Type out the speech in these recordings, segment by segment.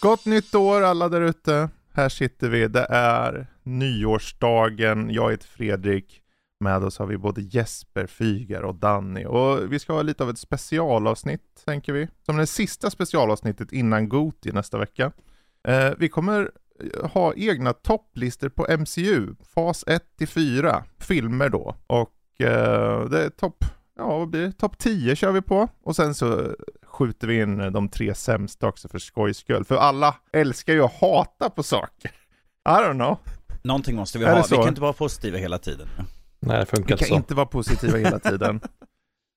Gott nytt år alla där ute. Här sitter vi. Det är nyårsdagen. Jag heter Fredrik. Med oss har vi både Jesper, Fygar och Danny. Och vi ska ha lite av ett specialavsnitt, tänker vi. Som det sista specialavsnittet innan Goti nästa vecka. Eh, vi kommer eh, ha egna topplistor på MCU, fas 1 till 4, filmer då. Och eh, det är topp, ja vad blir det? Topp 10 kör vi på. Och sen så skjuter vi in eh, de tre sämsta också för skojs skull. För alla älskar ju att hata på saker. I don't know. Någonting måste vi Är ha. Vi kan inte vara positiva hela tiden. Nej, det funkar Vi inte kan så. inte vara positiva hela tiden.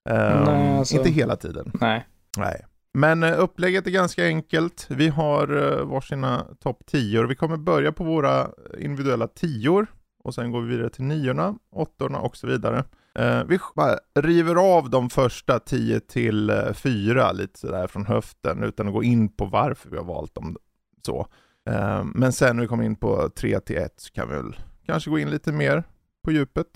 Ehm, Nej, alltså- Inte hela tiden. Nej. Nej. Men eh, upplägget är ganska enkelt. Vi har uh, varsina topp 10 Vi kommer börja på våra individuella tior och sen går vi vidare till niorna, åttorna och så vidare. Eh, vi bara river av de första 10 till uh, 4 lite sådär från höften utan att gå in på varför vi har valt dem så. Eh, men sen när vi kommer in på 3 till 1 så kan vi väl kanske gå in lite mer på djupet.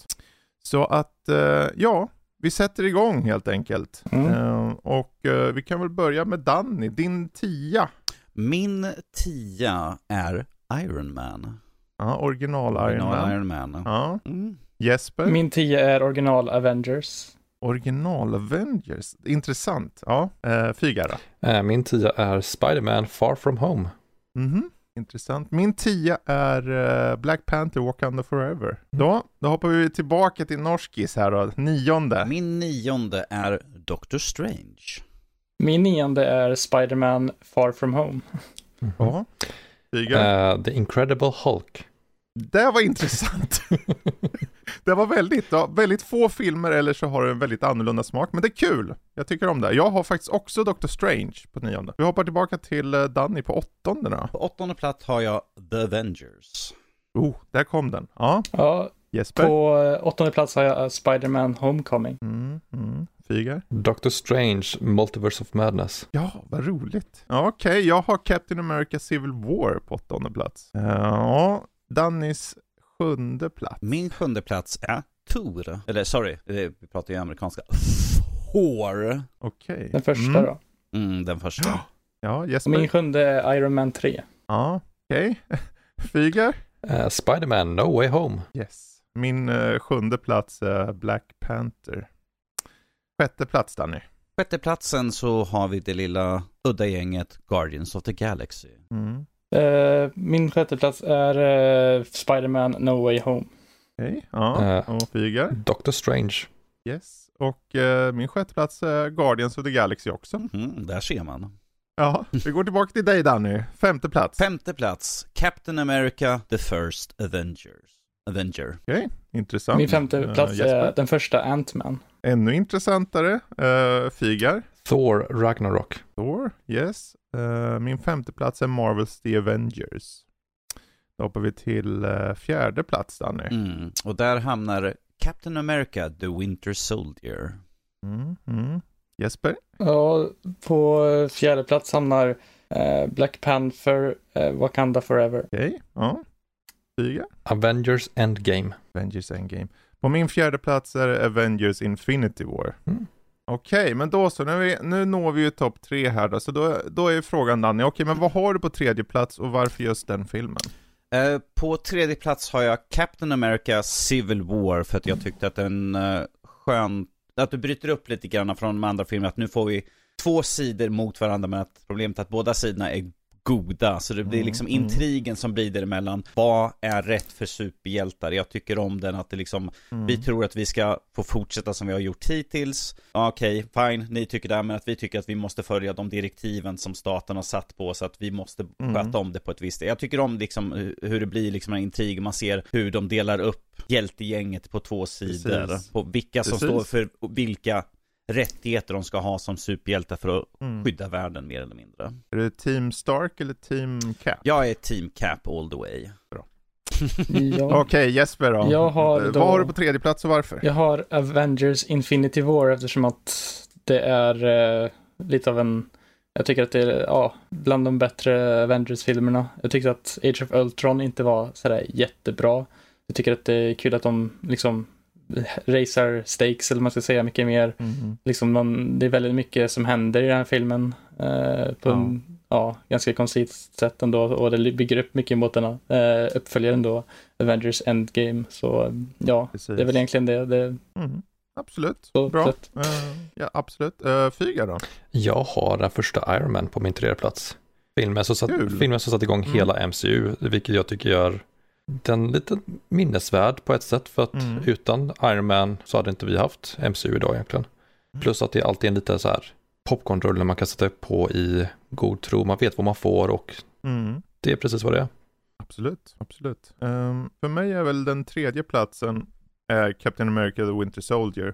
Så att, eh, ja, vi sätter igång helt enkelt. Mm. Eh, och vi kan väl börja med Danny, din tia. Min tia är Iron Man. Ja, original Iron Original Man. Iron Man. Ja. Mm. Jesper, Min 10 är original Avengers. original Avengers. Intressant. Ja, eh, Fygara. Min tia är Spider-Man Far From Home. Mhm. Intressant. Min tia är eh, Black Panther Wakanda Forever. Då, då hoppar vi tillbaka till norskis här då, nionde. Min nionde är Doctor Strange. Min nionde är Spider-Man Far From Home. Ja. Fygare. Eh, The Incredible Hulk. Det var intressant. det var väldigt, ja, väldigt få filmer eller så har du en väldigt annorlunda smak, men det är kul. Jag tycker om det. Jag har faktiskt också Doctor Strange på nionde. Vi hoppar tillbaka till eh, Danny på åttonde då. På åttonde plats har jag The Avengers. Oh, där kom den. Ja, Ja, Jesper. på eh, åttonde plats har jag eh, Spider-Man Homecoming. Mm, mm. Fygar. Doctor Strange Multiverse of Madness. Ja, vad roligt. Ja, Okej, jag har Captain America Civil War på åttonde plats. Ja, Dannys sjunde plats. Min sjunde plats är Thor. Eller sorry, eh, vi pratar ju amerikanska. Thor. Okej. Den första Mm. då. Mm, den första. Ja, Och Jesper. min sjunde är Iron Man 3. Ja, okej. Fygar. Eh, Spider-Man No Way Home. Yes. Min eh, sjunde plats är Black Panther. Sjätte plats Danny. Sjätte platsen så har vi det lilla udda gänget Guardians of the Galaxy. Mm. Eh, min sjätte plats är eh, Spider-Man No Way Home. Okej, ja. Eh. Och Fygar. Doctor Strange. Yes. Och eh, min sjätte plats är Guardians of the Galaxy också. Mm, där ser man. Ja, vi går tillbaka till dig Danny. Femte plats. Femte plats, Captain America, The First Avengers. Avenger. Okej, intressant. Min femte plats Jesper. är den första Ant-Man. Ännu intressantare. Uh, Fygar. Thor Ragnarok. Thor. Yes. Eh, min femte plats är Marvels The Avengers. Då hoppar vi till eh, fjärde plats Danny. Mm. Och där hamnar Captain America, The Winter Soldier. Mm, mm. Jesper. Och på eh, fjärde plats hamnar Black Panther Wakanda Forever. Okej, ja. Fygar. Avengers Endgame. Avengers Endgame. På min fjärde plats är Avengers Infinity War. Mm. Okej, men då så. Nu, vi, nu når vi ju topp tre här då. Så då, då är frågan Danny, okej men vad har du på tredje plats och varför just den filmen? Eh, på tredje plats har jag Captain America Civil War för att jag tyckte att den uh, skön, att du bryter upp lite grann från de andra filmerna, att nu får vi två sidor mot varandra men att problemet är att båda sidorna är goda, så det blir Mm, liksom mm. intrigen som blir däremellan. Vad är rätt för superhjältar? Jag tycker om den att det liksom, Mm. vi tror att vi ska få fortsätta som vi har gjort hittills. Okej, fine, ni tycker det, men att vi tycker att vi måste följa de direktiven som staten har satt på oss, att vi måste Mm. sköta om det på ett visst sätt. Jag tycker om liksom hu- hur det blir liksom en intrig, man ser hur de delar upp hjältegänget på två sidor. Precis. På vilka som Precis. står för vilka rättigheter de ska ha som superhjältar för att Mm. skydda världen mer eller mindre. Är det Team Stark eller Team Cap? Jag är team cap all the way. Ja, Okej, Jesper då. Jag har Eh, då- Vad har du på tredje plats och varför? jag har Avengers Infinity War eftersom att det är eh, lite av en, jag tycker att det är ja, bland de bättre Avengers-filmerna. Jag tyckte att Age of Ultron inte var sådär jättebra. Jag tycker att det är kul att de liksom racear stakes eller man ska säga mycket mer. Mhm. Liksom man, det är väldigt mycket som händer i den här filmen eh, på Ja. en ja, ganska koncist sätt ändå och det bygger upp mycket mot den eh, uppföljaren då, Avengers Endgame. Så ja, Precis. det är väl egentligen det. det Mhm. Absolut, så bra. Eh, ja, absolut. Uh, Fyga då? Jag har den första Iron Man på min tredje plats. Filmen som satt, Kul. filmen som satt igång Mm. hela MCU, vilket jag tycker gör den lite minnesvärd på ett sätt för att Mm. utan Iron Man så hade inte vi haft MCU idag egentligen. Mm. Plus att det alltid är en lite så här popcornrulle man kan sätta på i god tro. Man vet vad man får och Mm. det är precis vad det är. Absolut, absolut. Ehm, för mig är väl den tredje platsen är Captain America The Winter Soldier.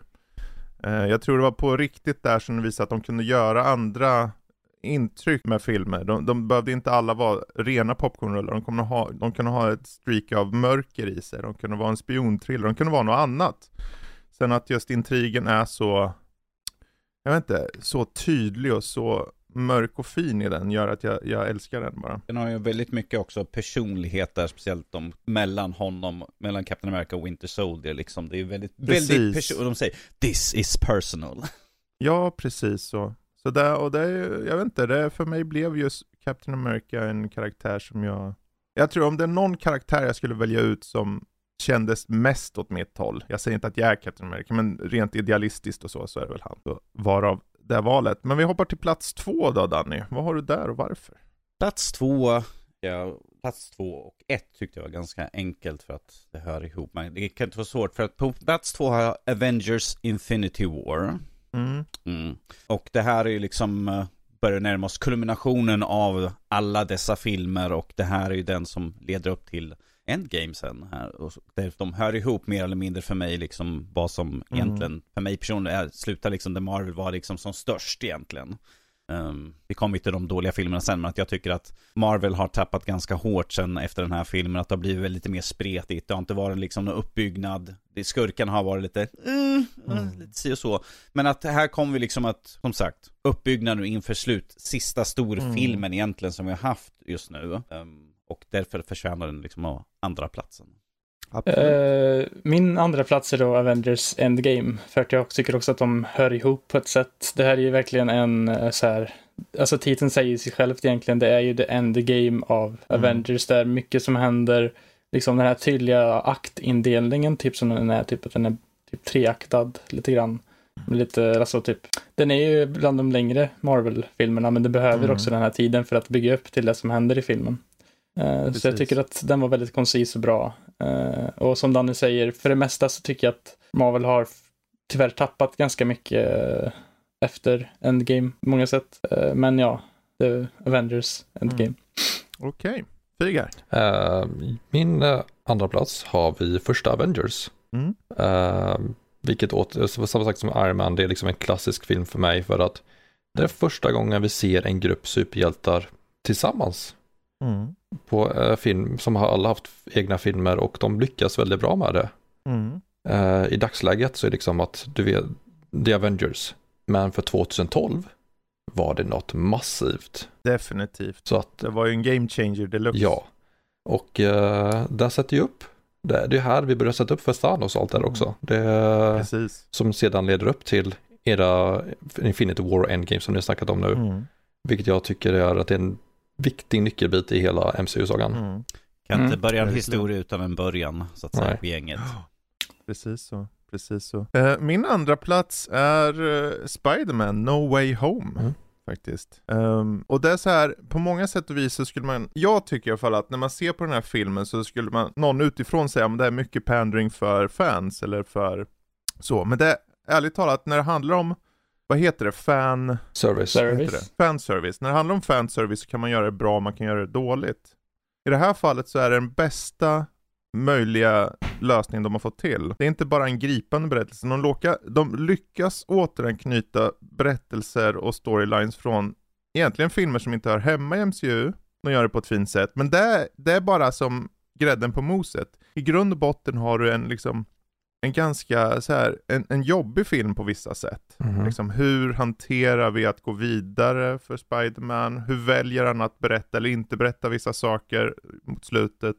Eh, jag tror det var på riktigt där som det visade att de kunde göra andra intryck med filmer. De, de behövde inte alla vara rena popcornrullar. De, kunde ha, de kunde ha ett streak av mörker i sig. De kunde vara en spionthriller. De kunde vara något annat. Sen att just intrigen är så, jag vet inte, så tydlig och så mörk och fin i den gör att jag, jag älskar den bara. Den har ju väldigt mycket också personlighet där, speciellt om mellan honom, mellan Captain America och Winter Soldier liksom. Det är väldigt, Precis. väldigt person... Och de säger This is personal. Ja, precis så. Så där, och det jag vet inte, det för mig blev just Captain America en karaktär som jag... Jag tror om det är någon karaktär jag skulle välja ut som kändes mest åt mitt håll. Jag säger inte att jag är Captain America, men rent idealistiskt och så, så är det väl han. Så varav det valet. Men vi hoppar till plats två då Danny. Vad har du där och varför? Plats två, ja, plats två och ett tyckte jag var ganska enkelt för att det hör ihop. Men det kan inte vara svårt för att på plats två har jag Avengers Infinity War. Mm. Mm. Och det här är ju liksom, eh, börjar närma oss kulminationen av alla dessa filmer och det här är ju den som leder upp till Endgame sen här. Och de hör ihop mer eller mindre för mig liksom vad som Mm. egentligen, för mig personligen, slutar liksom där Marvel var liksom som störst egentligen. Um, vi kommer till de dåliga filmerna sen, men att jag tycker att Marvel har tappat ganska hårt sen efter den här filmen, att det har blivit lite mer spretigt. Det har inte varit liksom någon uppbyggnad. Skurkarna har varit lite, mm, Mm. lite si och så. Men att här kommer vi liksom att, som sagt, uppbyggnaden inför slut, sista storfilmen egentligen som vi har haft just nu. Um, och därför förtjänar den liksom av andra platsen. Absolut. Eh, min andra plats är då Avengers Endgame, för att jag tycker också att de hör ihop på ett sätt. Det här är ju verkligen en eh, så här, alltså titeln säger sig självt egentligen, det är ju the endgame av Avengers, där mycket som händer, liksom den här tydliga aktindelningen, typ som den är, typ att den är typ treaktad lite grann. Med Lite, alltså typ, den är ju bland de längre Marvel-filmerna, men det behöver Mm. också den här tiden för att bygga upp till det som händer i filmen. Eh, så jag Precis. tycker att den var väldigt koncis och bra. Eh, och som Danny säger, för det mesta så tycker jag att Marvel har tyvärr tappat ganska mycket eh, efter Endgame på många sätt. Men ja, The Avengers Endgame. Mm. Okej, Fygar. Eh, min eh, andra plats har vi första Avengers. Mm. Eh, vilket åter, samma sak som Iron Man, det är liksom en klassisk film för mig för att det är första gången vi ser en grupp superhjältar tillsammans Mm. på eh, film som har alla haft egna filmer och de lyckas väldigt bra med det. Mm. Eh, I dagsläget så är det liksom att du vet, The Avengers, men för 2012 var det något massivt. Definitivt. Så att, Det var ju en game changer deluxe. ja. Och eh, där sätter ju upp, det, det är här vi börjar sätta upp för Thanos och allt där också. Det, Precis. som sedan leder upp till era Infinity War och Endgame som ni har snackat om nu. Mm. Vilket jag tycker är att det är en viktig nyckelbit i hela MCU-sagan. Mm. Kan inte Mm. börja en historia utan en början, så att säga, Nej. på gänget. Precis så. Precis så. Eh, min andra plats är uh, Spider-Man No Way Home. Mm. Faktiskt. Ehm, och det är så här, på många sätt och vis så skulle man, jag tycker i alla fall att när man ser på den här filmen så skulle man, någon utifrån säga att det är mycket pandering för fans eller för så. Men det är ärligt talat, när det handlar om, vad heter det, fan... Service. Service. det? Fanservice. När det handlar om fanservice så kan man göra det bra, man kan göra det dåligt. I det här fallet så är det den bästa möjliga lösning de har fått till. Det är inte bara en gripande berättelse, de, låka, de lyckas återanknyta berättelser och storylines från egentligen filmer som inte hör hemma i MCU. De gör det på ett fint sätt, men det, det är bara som grädden på moset. I grund och botten har du en liksom en ganska så här, en, en jobbig film på vissa sätt. Mhm. Liksom, hur hanterar vi att gå vidare för Spiderman? Hur väljer han att berätta eller inte berätta vissa saker mot slutet?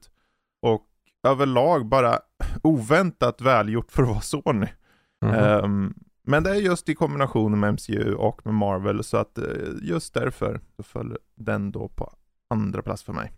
Och överlag bara oväntat välgjort för att vara Sony. Mhm. Ehm, men det är just i kombination med MCU och med Marvel så att eh, just därför så föll den då på andra plats för mig.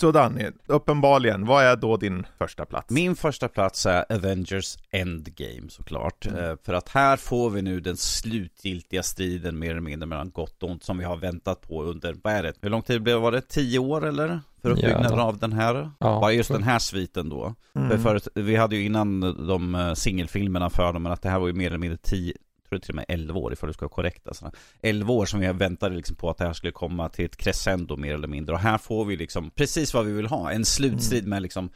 Så Danny, uppenbarligen, vad är då din första plats? Min första plats är Avengers Endgame såklart. Mm. Eh, För att här får vi nu den slutgiltiga striden mer eller mindre mellan gott och ont som vi har väntat på under, vad är det? Hur lång tid blev var det? Tio år eller? För uppbyggnaden Ja. av den här? Ja, Bara just den här sviten då. Mm. För förut, vi hade ju innan de eh, singelfilmerna för dem, men att det här var ju mer eller mindre 10, tror det till och med 11 år ifall du ska vara korrekt alltså. 11 år som vi väntade liksom på att det här skulle komma till ett crescendo mer eller mindre. Och här får vi liksom precis vad vi vill ha. En slutstrid med liksom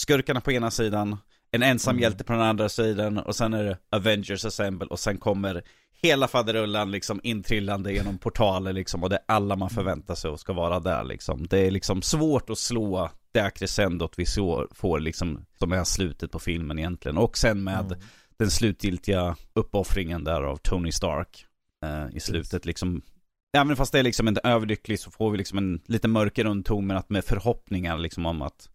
skurkarna på ena sidan, en ensam Mm. hjälte på den andra sidan och sen är det Avengers Assemble och sen kommer hela faderullan liksom intrillande genom portaler liksom och det är alla man förväntar sig och ska vara där liksom. Det är liksom svårt att slå det här crescendot vi så, får liksom som är slutet på filmen egentligen. Och sen med Mm. Den slutgiltiga uppoffringen där av Tony Stark eh, i slutet liksom. Även fast det är liksom inte överlyckligt så får vi liksom en lite mörker underton men att med förhoppningar liksom om att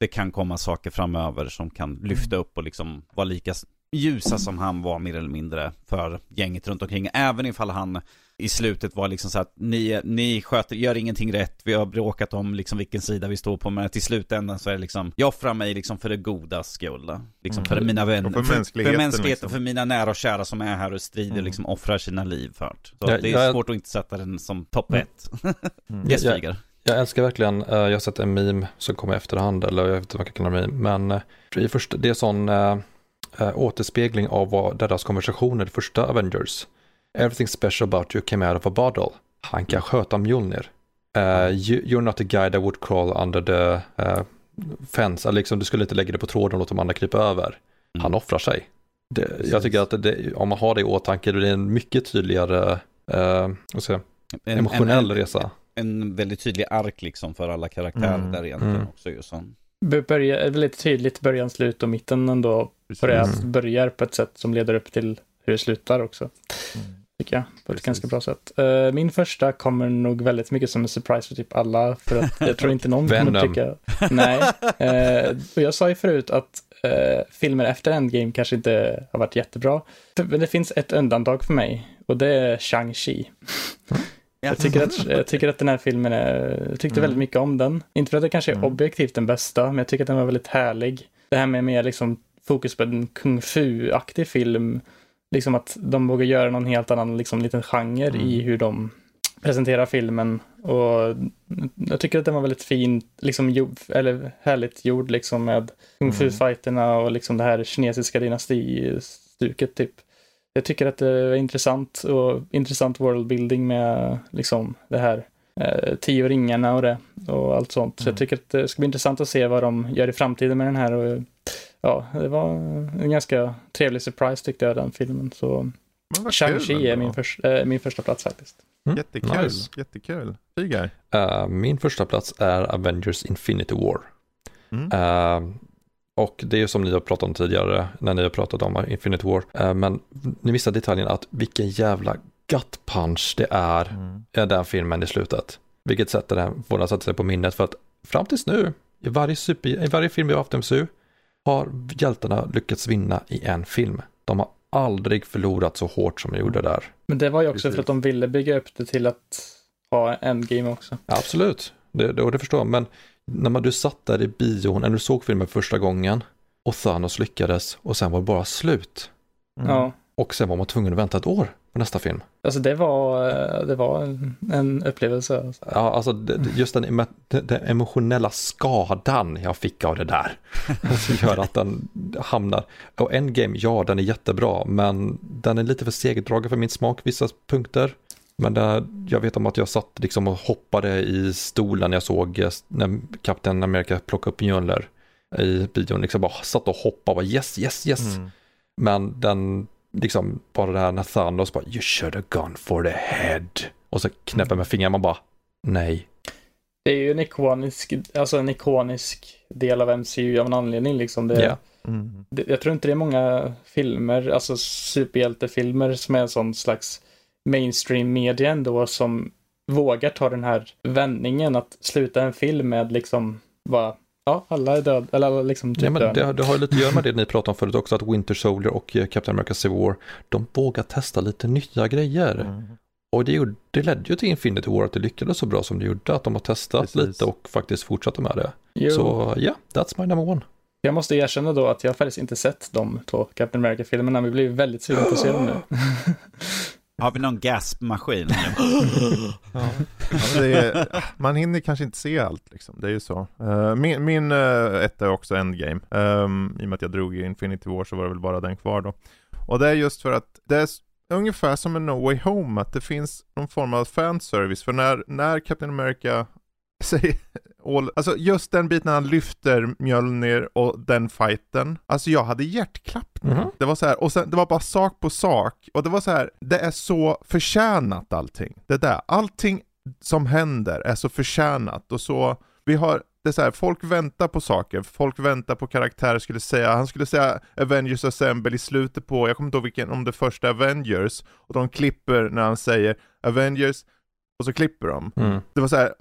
det kan komma saker framöver som kan lyfta upp och liksom vara lika ljusa som han var mer eller mindre för gänget runt omkring. Även ifall han i slutet var liksom så att ni, ni sköter, gör ingenting rätt, vi har bråkat om liksom vilken sida vi står på, men till slutändan så är det liksom, jag offrar mig liksom för det goda skull. Liksom för Mm. mina vänner, Och för för, mänskligheten, för mänskligheten, liksom. för mina nära och kära som är här och strider, Mm. liksom offrar sina liv för det. Så Ja, det är jag- svårt att inte sätta den som topp Mm. ett. Mm. Yes, Ja, Figar. Jag älskar verkligen, eh, jag har sett en meme som kom i efterhand, eller jag vet inte vad jag kan kalla meme, men eh, i första, det är sån uh, återspegling av vad deras konversationer första Avengers. Everything special about you came out of a bottle. Han kan sköta Mjolnir. Uh, you, you're not a guy that would crawl under the uh, fence, eller liksom du skulle inte lägga det på tråden och låta de andra krypa över. Mm. Han offrar sig. Det, jag tycker att det, om man har det i åtanke, då är det en mycket tydligare uh, säga, En- emotionell en, resa. En väldigt tydlig ark liksom för alla karaktärer Mm. där egentligen Mm. också ju så. B- Börja, väldigt tydligt början, slut och mitten ändå. På det att börjar på ett sätt som leder upp till hur det slutar också. Mm. Tycker jag. På ett Precis. ganska bra sätt. Eh, min första kommer nog väldigt mycket som en surprise för typ alla. För att jag tror inte någon kommer tycka... Nej. Eh, och jag sa ju förut att eh, filmer efter Endgame kanske inte har varit jättebra. Men det finns ett undantag för mig. Och det är Shang-Chi. Jag tycker, att, jag tycker att den här filmen är, jag tyckte Mm. väldigt mycket om den. Inte för att det kanske är Mm. objektivt den bästa, men jag tycker att den var väldigt härlig. Det här med mer liksom fokus på en kung fu-aktig film. Liksom att de vågar göra någon helt annan liksom, liten genre Mm. i hur de presenterar filmen. Och jag tycker att den var väldigt fin, liksom, eller härligt gjord liksom med kung Mm. fu-fighterna och liksom det här kinesiska dynastistuket typ. Jag tycker att det är intressant och intressant worldbuilding med liksom det här eh, tio ringarna och det och allt sånt. Så Mm. jag tycker att det ska bli intressant att se vad de gör i framtiden med den här och ja, det var en ganska trevlig surprise tyckte jag den filmen. Så Shang-Chi är min, förs- eh, min första plats faktiskt. Mm, Jättekul, nice. jättekul. Figar. Eh, min första plats är Avengers Infinity War. Mm. Eh, och det är ju som ni har pratat om tidigare när ni har pratat om Infinity War. Eh, men ni missar detaljen att vilken jävla gut punch det är Mm. i den filmen i slutet. Vilket sätter den, får den sätta sig på minnet för att fram tills nu, i varje, super, i varje film vi har haft MCU, har hjältarna lyckats vinna i en film. De har aldrig förlorat så hårt som de gjorde där. Men det var ju också Precis. för att de ville bygga upp det till att ha endgame också. Absolut, det, det, och det förstår jag. Men när man, du satt där i bion, när du såg filmen första gången och Thanos lyckades och sen var det bara slut. Mm. Ja, Och sen var man tvungen att vänta ett år på nästa film. alltså det var, eh, det var en, en upplevelse. Ja, alltså det, just den, den, emotionella skadan jag fick av det där. Som gör att den hamnar. Och Endgame, ja den är jättebra, men den är lite för segdragen för min smak vissa punkter. Men det, jag vet om att jag satt liksom och hoppade i stolen när jag såg eh, när Captain America plockade upp Mjölner i bion. Liksom bara satt och hoppade och bara yes, yes, yes. Mm. Men den, liksom bara det här när Thanos bara you should have gone for the head. Och så knäpper med fingrarna man bara nej. Det är ju en ikonisk, alltså en ikonisk del av MCU av en anledning liksom. Det, Ja. Mm. det, jag tror inte det är många filmer, alltså superhjältefilmer som är en sån slags mainstream media ändå som vågar ta den här vändningen att sluta en film med liksom bara, ja, alla är döda, eller alla liksom typ Ja, men det, det har ju lite att göra med det ni pratade om förut också, att Winter Soldier och eh, Captain America Civil War, de vågar testa lite nya grejer. Mm. Och det, gjorde, det ledde ju till Infinity War att det lyckades så bra som det gjorde, att de har testat Precis. lite och faktiskt fortsatte med det. Jo, Så ja, that's my number one. jag måste erkänna då att jag faktiskt inte sett de två Captain America-filmerna, men vi blir väldigt sugna på att se dem nu. Har vi någon gaspmaskin? Ja, Alltså är, man hinner kanske inte se allt liksom, det är ju så. Eh, min min uh, etta är också Endgame. Um, I och med att jag drog i Infinity War så var det väl bara den kvar då. Och det är just för att det är ungefär som en No Way Home, att det finns någon form av fanservice. För när, när Captain America säger all, alltså just den biten när han lyfter Mjölnir och den fighten. Alltså jag hade hjärtklappning. Mhm. Det var så här, och sen det var bara sak på sak. Och det var så här, det är så förtjänat allting. Det där, allting som händer är så förtjänat och så, vi har, det är så här, folk väntar på saker, folk väntar på karaktärer skulle säga, han skulle säga Avengers Assemble i slutet på, jag kommer inte ihåg vilken, om det första Avengers, och de klipper när han säger Avengers, och så klipper de. Mm. Det var så här,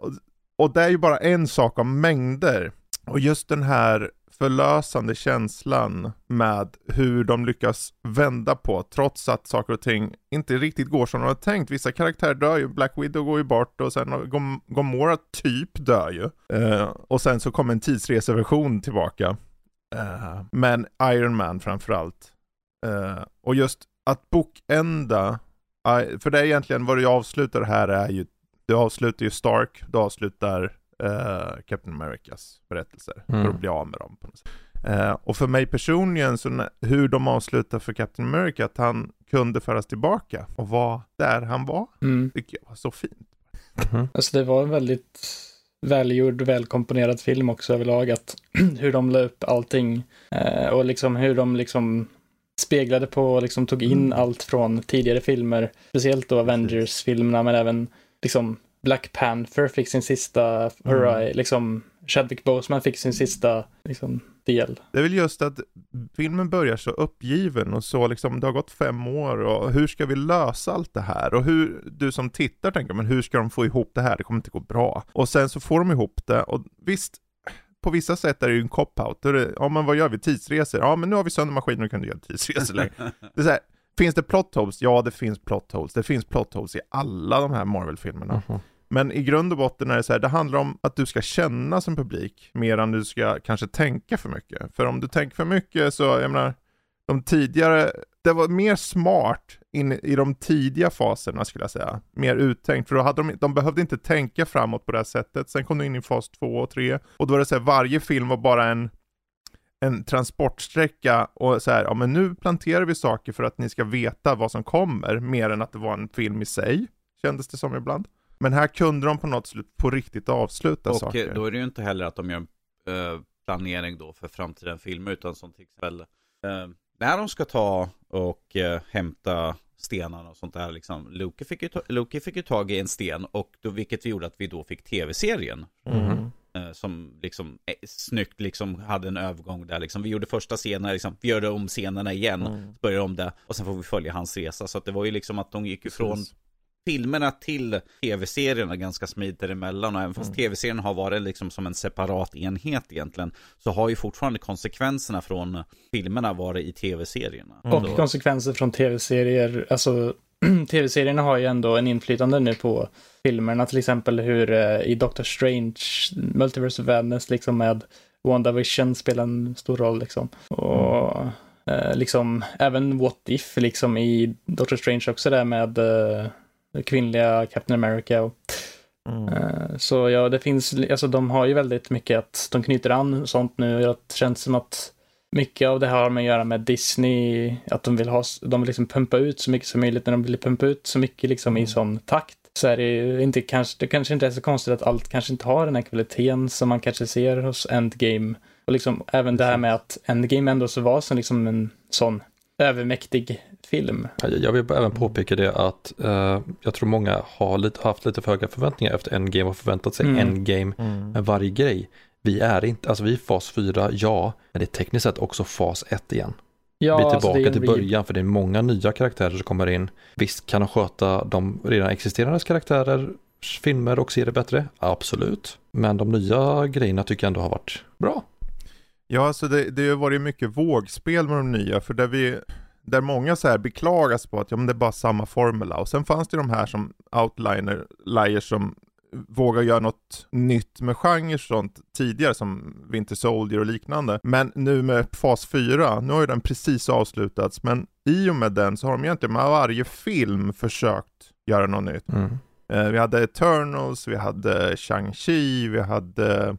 och, det är ju bara en sak av mängder. Och just den här förlösande känslan med hur de lyckas vända på trots att saker och ting inte riktigt går som de har tänkt. Vissa karaktärer dör ju, Black Widow går ju bort och sen Gomorra typ dör ju. Uh, och sen så kommer en tidsreseversion tillbaka. Uh. men Iron Man framförallt. Uh, och just att bokända, för det är egentligen vad du avslutar här är ju, du avslutar ju Stark, du avslutar eh, Captain Americas berättelser för Mm. att bli av med dem. På något sätt. Eh, och för mig personligen, så hur de avslutar för Captain America, att han kunde föras tillbaka och vara där han var, Mm. tycker jag var så fint. Mhm. Alltså det var en väldigt välgjord, välkomponerad film också överlag. Att hur de la upp allting eh, och liksom hur de liksom speglade på och liksom tog in Mm. allt från tidigare filmer. Speciellt då Avengers-filmerna men även liksom Black Panther fick sin sista hurra, liksom Chadwick Boseman fick sin sista liksom, del. Det är väl just att filmen börjar så uppgiven och så liksom, det har gått fem år och hur ska vi lösa allt det här? Och hur, du som tittar tänker, men hur ska de få ihop det här? Det kommer inte gå bra. Och sen så får de ihop det och visst, på vissa sätt är det ju en cop-out. Ja men vad gör vi? Tidsresor? Ja men nu har vi sönder maskinen och kan inte göra tidsresor längre. Det är så här, finns det plot holes? Ja det finns plot holes. Det finns plot holes i alla de här Marvel-filmerna. Mhm. Men i grund och botten är det så här, det handlar om att du ska känna som publik mer än du ska kanske tänka för mycket. För om du tänker för mycket så, jag menar, de tidigare, det var mer smart in i de tidiga faserna skulle jag säga. Mer uttänkt, för då hade de, de behövde inte tänka framåt på det här sättet. Sen kom du in i fas 2 och 3 och då var det så här, varje film var bara en en transportsträcka och så här, ja men nu planterar vi saker för att ni ska veta vad som kommer, mer än att det var en film i sig, kändes det som ibland. Men här kunde de på något slut på riktigt avsluta Och saker. eh, då är det ju inte heller att de gör eh, planering då för framtida filmer, utan som till exempel eh, när de ska ta och eh, hämta stenarna och sånt där liksom. Loki fick, ju ta, Loki fick ju tag i en sten och då, vilket vi gjorde att vi då fick tv-serien. Mm. Eh, som liksom eh, snyggt liksom hade en övergång där liksom. Vi gjorde första scenen, liksom, vi gör om scenerna igen, Mm. börjar om det och sen får vi följa hans resa. Så att det var ju liksom att de gick ifrån Precis. filmerna till tv-serierna ganska smidigt däremellan och även fast Mm. tv-serien har varit liksom som en separat enhet egentligen så har ju fortfarande konsekvenserna från filmerna varit i tv-serierna. Och Så- konsekvenser från tv-serier, alltså tv-serierna har ju ändå en inflytande nu på filmerna, till exempel hur eh, i Doctor Strange, Multiverse of Madness, liksom med WandaVision spelar en stor roll liksom. Och eh, liksom även What If, liksom i Doctor Strange också där med eh, kvinnliga Captain America. Och, Mm. eh, så ja, det finns, alltså de har ju väldigt mycket att de knyter an sånt nu. Det känns som att mycket av det har med att göra med Disney, att de vill ha, de vill liksom pumpa ut så mycket som möjligt. När de vill pumpa ut så mycket liksom i sån takt så är det ju inte kanske, det kanske inte är så konstigt att allt kanske inte har den här kvaliteten som man kanske ser hos Endgame. Och liksom även det här med att Endgame ändå så var som liksom en sån övermäktig film. Jag vill även påpeka det att uh, jag tror många har lite, haft lite för höga förväntningar efter Endgame och förväntat sig Mm. Endgame Mm. med varje grej. Vi är inte, alltså vi är fas 4, ja, men det är tekniskt sett också fas 1 igen. Ja, vi är alltså, tillbaka det är till början för det är många nya karaktärer som kommer in. Visst kan de sköta de redan existerande karaktärer, filmer och serier bättre? Absolut. Men de nya grejerna tycker jag ändå har varit bra. Ja, alltså det, det har varit mycket vågspel med de nya, för där vi där många så här beklagas på att ja, men det är bara samma formula. Och sen fanns det de här som outliner, liars som vågar göra något nytt med genre och sånt tidigare som Winter Soldier och liknande. Men nu med fas 4, nu har ju den precis avslutats, men i och med den så har de egentligen med varje film försökt göra något nytt. Mm. Eh, vi hade Eternals, vi hade Shang-Chi, vi hade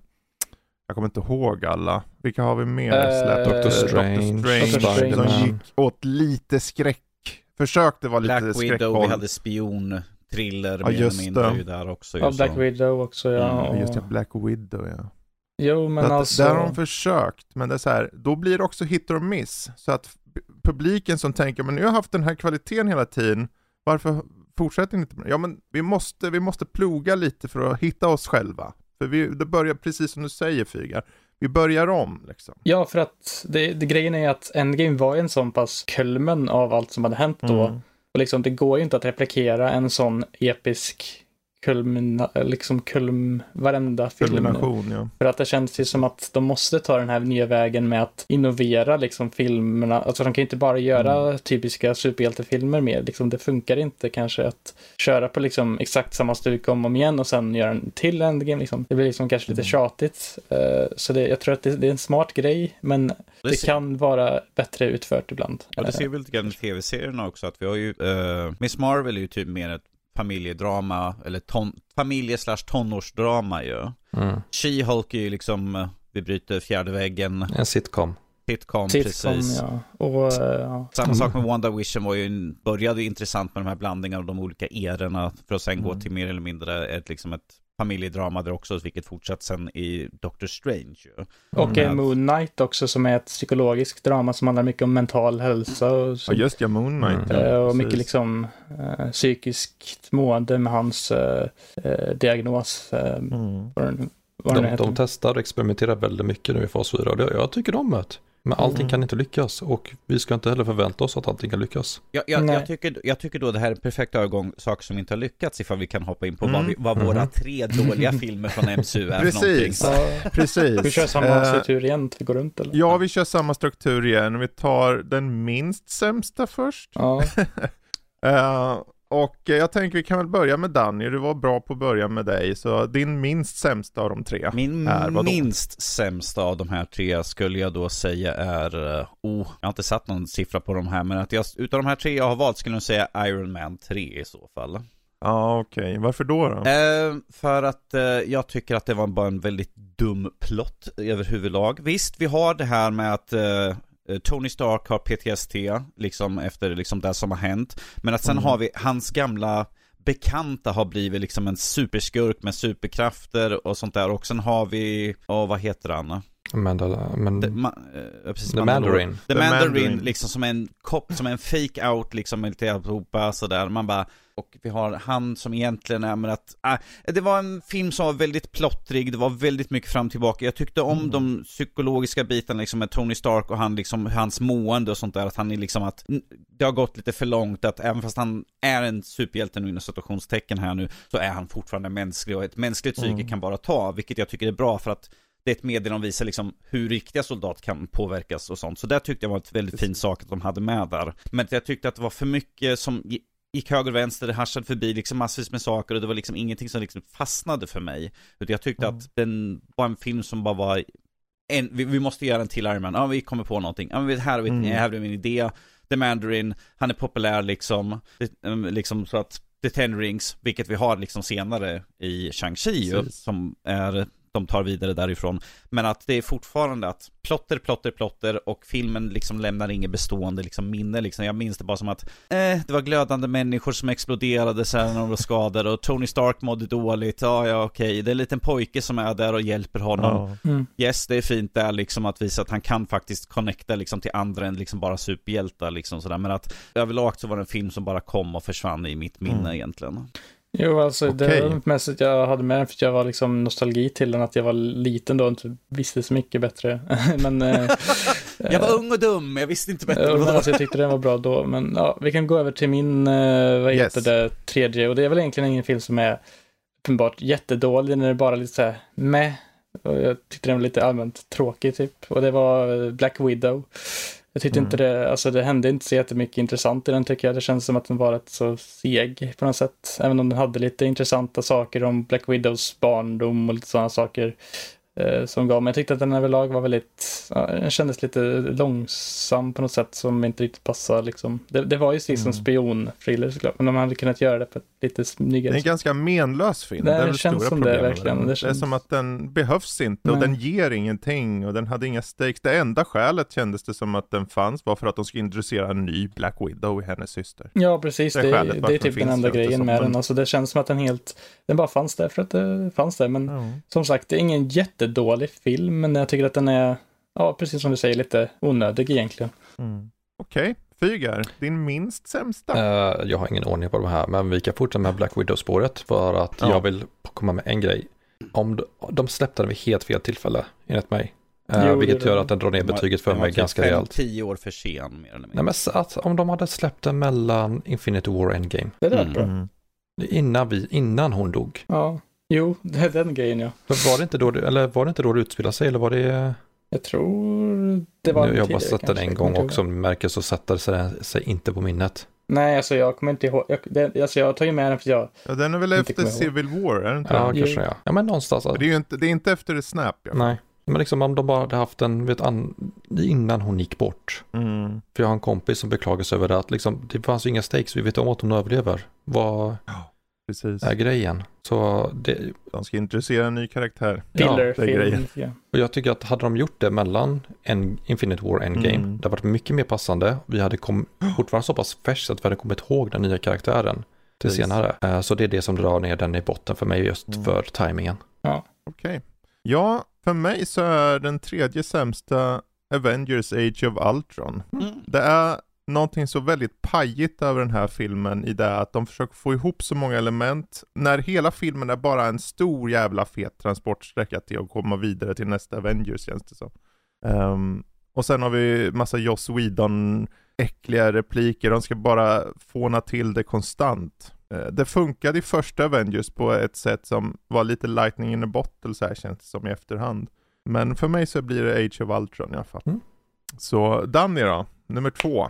jag kommer inte ihåg alla. Vilka har vi mer Eh, släppt? Dr. Strange, Strange, Spider-Man. som gick åt lite skräck. Försökte vara lite Black Widow, skräckhåll. vi hade spion, thriller, Ja, mer eller just mindre det. ju där också. Ja, Black så. Widow också ja. Mm, och- Just det, Black Widow ja. Jo, men att alltså. Där har de försökt, men det är så här, då blir det också hit or miss. Så att publiken som tänker, men nu har jag haft den här kvaliteten hela tiden, varför fortsätter ni inte med det? Ja men vi måste, vi måste ploga lite för att hitta oss själva. För vi, det börjar precis som du säger Fygar, vi börjar om liksom. Ja, för att det, det, grejen är att Endgame var en sån pass kulmen av allt som hade hänt då. Mm. Och liksom, det går ju inte att replikera en sån episk kulmina, liksom kulm, varenda film. Kulmination ja. För att det känns ju som att de måste ta den här nya vägen med att innovera liksom filmerna. Alltså de kan ju inte bara göra Mm. typiska superhjältefilmer mer. Liksom, det funkar inte kanske att köra på liksom exakt samma stuk om och om igen och sen göra en till endgame. Liksom. Det blir liksom kanske lite Mm. tjatigt. Eh, så det, jag tror att det, det är en smart grej, men Det det ser- kan vara bättre utfört ibland. Ja, det ser vi lite grann i tv-serierna också, att vi har ju, uh, Miss Marvel är ju typ mer ett familjedrama, eller ton, familje slash tonårsdrama ju. Mm. She-Hulk är ju liksom, eh, vi bryter fjärde väggen, En sitcom. sitcom, Sitcom, precis. ja. Och, eh, ja. Samma sak med WandaVision var ju, började ju intressant med de här blandningarna av de olika erorna, för att sen gå Mm. till mer eller mindre ett, liksom ett familjedrama där också, vilket fortsatt sen i Doctor Strange. Och Mm. eh, Moon Knight också som är ett psykologiskt drama som handlar mycket om mental hälsa och, så, Ja just ja, Moon Knight. Mm. ja, eh, och precis. mycket liksom eh, psykiskt mående med hans eh, eh, diagnos. Mm. vad den, vad De, de testar och experimenterar väldigt mycket nu i fas 4 och det, jag tycker om det. Men allting Mm. kan inte lyckas och vi ska inte heller förvänta oss att allting kan lyckas. Jag, jag, jag, tycker, jag tycker då det här är en perfekt övergång, saker som inte har lyckats, ifall vi kan hoppa in på Mm. vad, vi, vad våra Mhm. tre dåliga filmer från MCU är Precis. någonting. Ja, Precis. vi kör samma Eh, struktur igen, vi går runt eller? Ja, vi kör samma struktur igen. Vi tar den minst sämsta först. Ja, Eh, och eh, jag tänker vi kan väl börja med Danny. Du var bra på att börja med dig. Så din minst sämsta av de tre. Min är vadå? minst sämsta av de här tre skulle jag då säga är, eh, oh, jag har inte satt någon siffra på de här, men att jag, utav de här tre jag har valt skulle jag säga Iron Man 3 i så fall. Ja, okej. Varför då? då? Eh, för att eh, jag tycker att det var bara en väldigt dum plott överhuvudlag. Visst, vi har det här med att eh, Tony Stark har PTSD, liksom efter liksom det som har hänt. Men att sen Mm. har vi hans gamla bekanta har blivit liksom en superskurk med superkrafter och sånt där. Och sen har vi, åh vad heter han? Men, det- men The, ma, eh, precis, The Mandarin. The, The Mandarin, Mandarin. liksom som en kopp, som en fake out liksom med lite alltihopa sådär. Man bara, och vi har han som egentligen är med att, äh, det var en film som var väldigt plottrig, det var väldigt mycket fram och tillbaka. Jag tyckte om Mm. de psykologiska bitarna liksom med Tony Stark och han liksom, hans mående och sånt där, att han är liksom att, det har gått lite för långt, att även fast han är en superhjälte nu inom situationstecken här nu, så är han fortfarande mänsklig och ett mänskligt psyke Mm. kan bara ta, vilket jag tycker är bra för att det är ett meddelande som visar liksom hur riktiga soldater kan påverkas och sånt. Så det tyckte jag var ett väldigt fin sak att de hade med där. Men jag tyckte att det var för mycket som gi- gick höger och vänster, det haschade förbi liksom massvis med saker och det var liksom ingenting som liksom fastnade för mig. Utan jag tyckte Mm. att den var en film som bara var en, vi, vi måste göra en till Iron Man, ja vi kommer på någonting, ja men här har vi, Mm. här har vi en idé, The Mandarin, han är populär liksom, um, liksom så att The Ten Rings, vilket vi har liksom senare i Shang-Chi som är de tar vidare därifrån. Men att det är fortfarande att plotter, plotter, plotter och filmen liksom lämnar inget bestående liksom minne liksom. Jag minns det bara som att eh, det var glödande människor som exploderade sen när de var skadade och Tony Stark mådde dåligt. Ja, ja, okej. Det är en liten pojke som är där och hjälper honom. Mm. Yes, det är fint där liksom att visa att han kan faktiskt connecta liksom till andra än liksom bara superhjältar liksom sådär. Men att överlag så var det en film som bara kom och försvann i mitt minne Mm. egentligen. Jo, alltså det var mest att jag hade med den för att jag var liksom nostalgi till den, att jag var liten då och inte visste så mycket bättre. men, eh, Jag var ung och dum, jag visste inte bättre. eh, men alltså, jag tyckte den var bra då. Men ja, vi kan gå över till min, eh, vad Yes. heter det, tredje. Och det är väl egentligen ingen film som är uppenbart jättedålig, den är bara lite så här meh. Och jag tyckte den var lite allmänt tråkig typ. Och det var eh, Black Widow. Jag tyckte Mm. inte det, alltså det hände inte så jättemycket intressant i den tycker jag. Det känns som att den var rätt så seg på något sätt. Även om den hade lite intressanta saker om Black Widows barndom och lite sådana saker som gav. Men jag tyckte att den överlag var väldigt, den kändes lite långsam på något sätt som inte riktigt passade liksom. Det, det var ju liksom Mm. spion-thriller såklart, men de hade kunnat göra det på ett lite Det är snyggare en ganska menlös film. Det är väl känns som det, verkligen. den. Det Det, är känns- som att den behövs inte och Nej. den ger ingenting och den hade inga stakes. Det enda skälet kändes det som att den fanns var för att de skulle introducera en ny Black Widow i hennes syster. Ja, precis. Det Det, är det, är typ den den enda det grejen som. med Men- den. Alltså, det känns som att den helt, den bara fanns där för att det fanns där. Men Ja. som sagt, det är ingen jättedålig film, men jag tycker att den är, ja, precis som du säger, lite onödig egentligen. Mm. Okej, Fygar, din minst sämsta. Eh, jag har ingen ordning på de här, men vi kan fortsätta med Black Widow-spåret för att Ja. jag vill komma med en grej. Om de, de släppte den vid helt fel tillfälle, enligt mig. Eh, Jo, vilket gör att den drar ner betyget för mig typ ganska fem, rejält. tio år för sen, mer eller mindre. Nej men så att om de hade släppt den mellan Infinity War och Endgame, Det är rätt Mm. bra. Mm. innan, vi, innan hon dog. Ja, jo, det är den grejen ja. Var det inte då eller var det inte då det utspelade sig eller var det? Jag tror det var Nu, jag har bara sett den en gång och som märker så sätter sig sig inte på minnet. Nej, alltså jag kommer inte ihåg. Jag, det, alltså jag har tagit med den för jag, Ja, den är väl efter. Civil War, är det inte Ja, det? Kanske ja. Ja men någonstans. Alltså. Det är ju inte, det är inte efter Snap. Ja. Nej, men liksom om de bara hade haft den vet, an, innan hon gick bort. Mm. För jag har en kompis som beklagar sig över det att liksom, det fanns ju inga stakes, vi vet om att hon överlever. Vad Precis. är grejen? Så det, De ska introducera en ny karaktär. Ja, det är filler-film. grejen. Ja. och jag tycker att hade de gjort det mellan en Infinite War Endgame, Mm. det hade varit mycket mer passande. Vi hade kom, fortfarande så pass färskt att vi hade kommit ihåg den nya karaktären till Precis. senare. Eh, Så det är det som drar ner den i botten för mig just Mm. för tajmingen. Okej. Ja, för mig så är den tredje sämsta Avengers Age of Ultron. Mm. Det är någonting så väldigt pajigt över den här filmen i det att de försöker få ihop så många element när hela filmen är bara en stor jävla fet transportsträcka till att komma vidare till nästa Avengers känns det som. Ehm, och sen har vi massa Joss Whedon äckliga repliker, de ska bara fåna till det konstant. Eh, Det funkade i första Avengers på ett sätt som var lite lightning in a bottle så här känns det som i efterhand. Men för mig så blir det Age of Ultron i alla fall. Mm. Så Danny då, nummer två.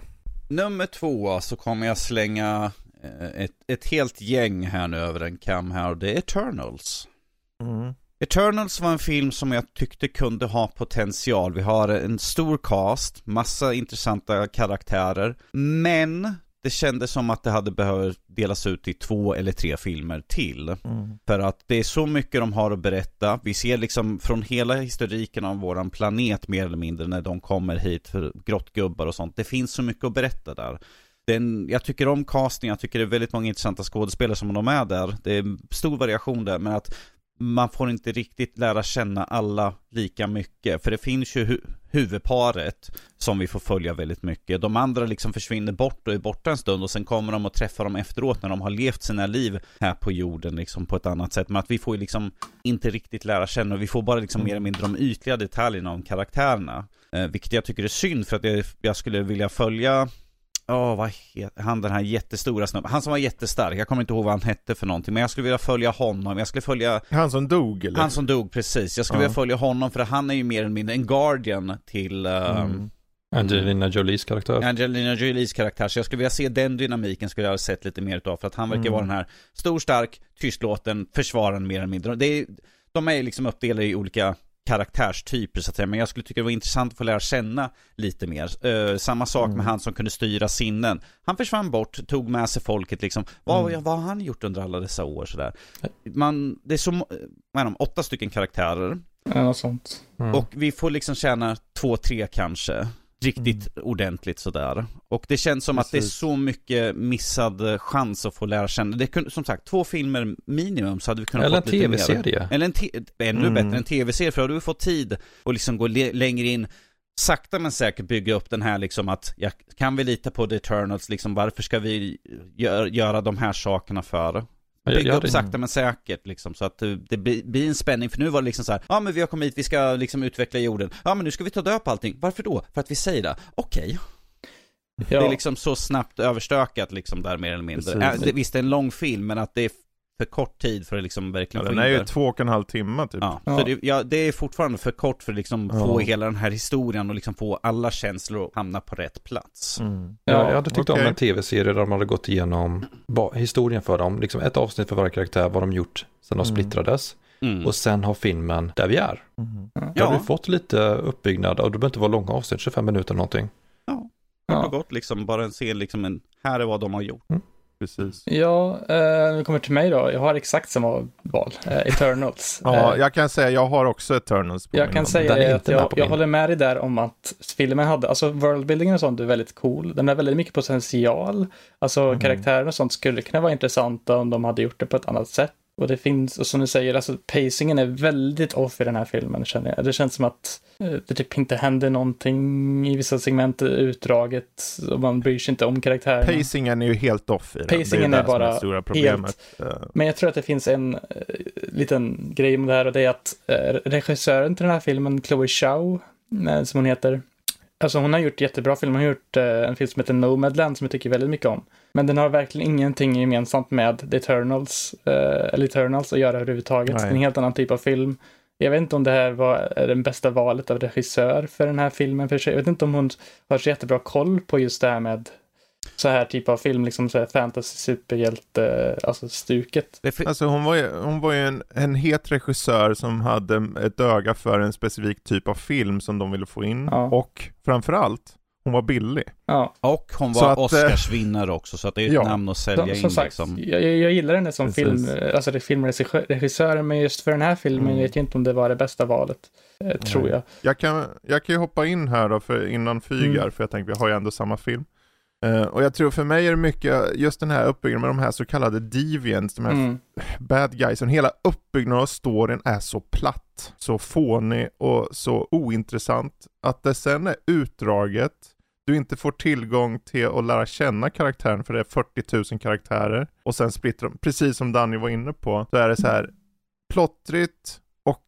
Nummer två så kommer jag slänga eh, ett, ett helt gäng här nu över en kam här och det är Eternals. Mm. Eternals var en film som jag tyckte kunde ha potential. Vi har en stor cast, massa intressanta karaktärer, men det kändes som att det hade behövt delas ut i två eller tre filmer till. Mm. För att det är så mycket de har att berätta. Vi ser liksom från hela historiken av våran planet mer eller mindre när de kommer hit för grottgubbar och sånt. Det finns så mycket att berätta där. Den, jag tycker om casting, jag tycker det är väldigt många intressanta skådespelare som de är där. Det är stor variation där, men att man får inte riktigt lära känna alla lika mycket. För det finns ju hu- huvudparet som vi får följa väldigt mycket. De andra liksom försvinner bort och är borta en stund och sen kommer de och träffar dem efteråt när de har levt sina liv här på jorden liksom på ett annat sätt. Men att vi får ju liksom inte riktigt lära känna och vi får bara liksom mer eller mindre de ytliga detaljerna om karaktärerna. Eh, vilket jag tycker är synd för att jag, jag skulle vilja följa Åh, vad heter han den här jättestora snubben? Han som var jättestark, jag kommer inte ihåg vad han hette för någonting, men jag skulle vilja följa honom, jag skulle följa Han som dog eller? han som dog precis, jag skulle Ja. vilja följa honom för han är ju mer eller mindre en guardian till uh, Mm. Angelina Jolies karaktär. Angelina Jolies karaktär. Så jag skulle vilja se den dynamiken skulle jag ha sett lite mer utav. För att han verkar Mm. vara den här stor, stark, tystlåten, försvararen mer eller mindre. Det är, de är liksom uppdelade i olika karaktärstyper så att säga. Men jag skulle tycka det var intressant att få lära känna lite mer. Uh, samma sak Mm. med han som kunde styra sinnen. Han försvann bort, tog med sig folket liksom. Vad, Mm. vad har han gjort under alla dessa år sådär? Man, det är så, vad är de, åtta stycken karaktärer. Ja, något sånt. Mm. Och vi får liksom tjäna två, tre kanske. Riktigt ordentligt sådär. Och det känns som att det är Precis. så mycket missad eh, chans att få lära känna. Det kunde, som sagt, två filmer minimum så hade vi kunnat Eller en fått lite mer. tv-serie. Eller en ännu Mm. bättre, en tv-serie. För då hade vi fått tid att liksom gå längre in. Sakta men säkert bygga upp den här liksom att, ja, kan vi lita på The Eternals liksom, varför ska vi gör, göra de här sakerna för? Bygga jag upp sakta men säkert liksom, så att det, blir en spänning. För nu var det liksom så här, ja men vi har kommit hit, vi ska liksom utveckla jorden. Ja men nu ska vi ta död på allting. Varför då? För att vi säger det. Okej. Ja, Det är liksom så snabbt överstökat liksom där mer eller mindre. Precis. Äh, det, visst det är en lång film, men att det är för kort tid för att liksom Ja, verkligen få den in är ju två och en halv timme typ. Ja, Ja. så det, ja, det är fortfarande för kort för att liksom Ja. få hela den här historien och liksom få alla känslor att hamna på rätt plats. Mm. Ja, Ja, jag hade tyckt om okej. en tv-serie där de hade gått igenom historien för dem. Liksom ett avsnitt för varje karaktär, vad de gjort sedan de Mm. splittrades. Mm. Och sen har filmen där vi är. Mm. Då Ja. har vi fått lite uppbyggnad och det behöver inte vara långa avsnitt, 25 minuter någonting. Kort och ja. gott liksom, bara en se liksom en, här är vad de har gjort. Precis. ja eh, vi kommer till mig då. Jag har exakt samma val. Eh, Eternals. Ja, Eh, jag kan säga jag har också Eternals på Jag min kan hand. säga det att jag, jag håller med dig där om att filmen hade, alltså worldbuildingen och sånt är väldigt cool. Den har väldigt mycket potential. Alltså Mm. karaktärer och sånt skulle kunna vara intressanta om de hade gjort det på ett annat sätt. Och det finns, och som du säger, alltså pacingen är väldigt off i den här filmen känner jag. Det känns som att eh, det typ inte händer någonting i vissa segment, utdraget, och man bryr sig inte om karaktärerna. Pacingen är ju helt off i den. Pacingen det är är, bara stora problemet. Eh, Men jag tror att det finns en eh, liten grej med det här och det är att eh, regissören till den här filmen, Chloe Zhao, eh, som hon heter, alltså hon har gjort jättebra filmer. Hon har gjort eh, en film som heter Nomadland som jag tycker väldigt mycket om. Men den har verkligen ingenting gemensamt med The Eternals, eh, eller Eternals att göra överhuvudtaget. Nej. Det är en helt annan typ av film. Jag vet inte om det här var det bästa valet av regissör för den här filmen. För sig. Jag vet inte om hon har så jättebra koll på just det här med så här typ av film, liksom så här fantasy superhjälte, alltså stuket. Alltså hon var ju, hon var ju en, en het regissör som hade ett öga för en specifik typ av film som de ville få in. Ja. Och framförallt, hon var billig. Ja, och hon var att, eh, Oscarsvinnare också, så att det är ett ja. namn att sälja som, in sagt, liksom. jag, jag jag gillar henne som Precis. film, alltså det är filmregissören, men just för den här filmen Mm. vet jag inte om det var det bästa valet. Eh, tror jag. Jag kan, jag kan ju hoppa in här då för, innan Fygar, Mm. för jag tänker vi har ju ändå samma film. Eh, och jag tror för mig är det mycket just den här uppbyggnaden med de här så kallade deviants, de här Mm. bad guys. Hela uppbyggnaden av storyn är så platt, så fånig och så ointressant. Att det sen är utdraget, du inte får tillgång till att lära känna karaktären för det är 40 000 karaktärer. Och sen splittrar de, precis som Danny var inne på, så är det så här plottrigt och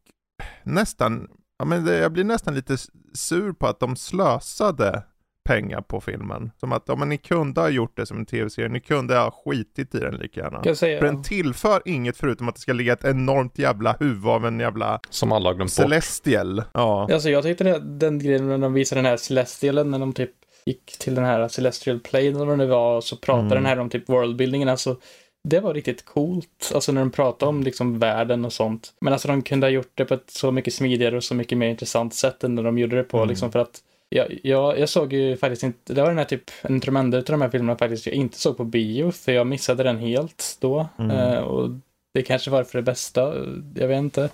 nästan, ja men det, jag blir nästan lite sur på att de slösade pengar på filmen. Som att, ja men ni kunde ha gjort det som en tv-serie, ni kunde ha skitit i den lika gärna. Kan jag säga, För den tillför inget förutom att det ska ligga ett enormt jävla huvud av en jävla Som alla har glömt bort. celestial. Ja. Alltså jag tyckte det, den grejen när de visade den här Celestialen, när de typ gick till den här Celestial Plane eller vad det var, och så pratade Mm. den här om typ worldbuildingen, alltså det var riktigt coolt, alltså när de pratade om liksom världen och sånt. Men alltså de kunde ha gjort det på ett så mycket smidigare och så mycket mer intressant sätt än när de gjorde det på, Mm. liksom för att jag, jag, jag såg ju faktiskt inte, det var den här typ, en tremender av de här filmerna faktiskt jag inte såg på bio, för jag missade den helt då. Mm. Eh, och det kanske var för det bästa, jag vet inte.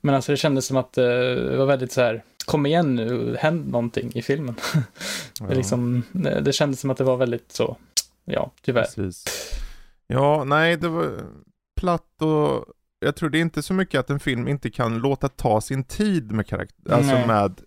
Men alltså det kändes som att eh, det var väldigt så här, kom igen nu, händ någonting i filmen. det, Ja. liksom, det det kändes som att det var väldigt så, ja, tyvärr. Precis. Ja, nej, det var platt och jag tror det är inte så mycket att en film inte kan låta ta sin tid med karaktär, alltså med,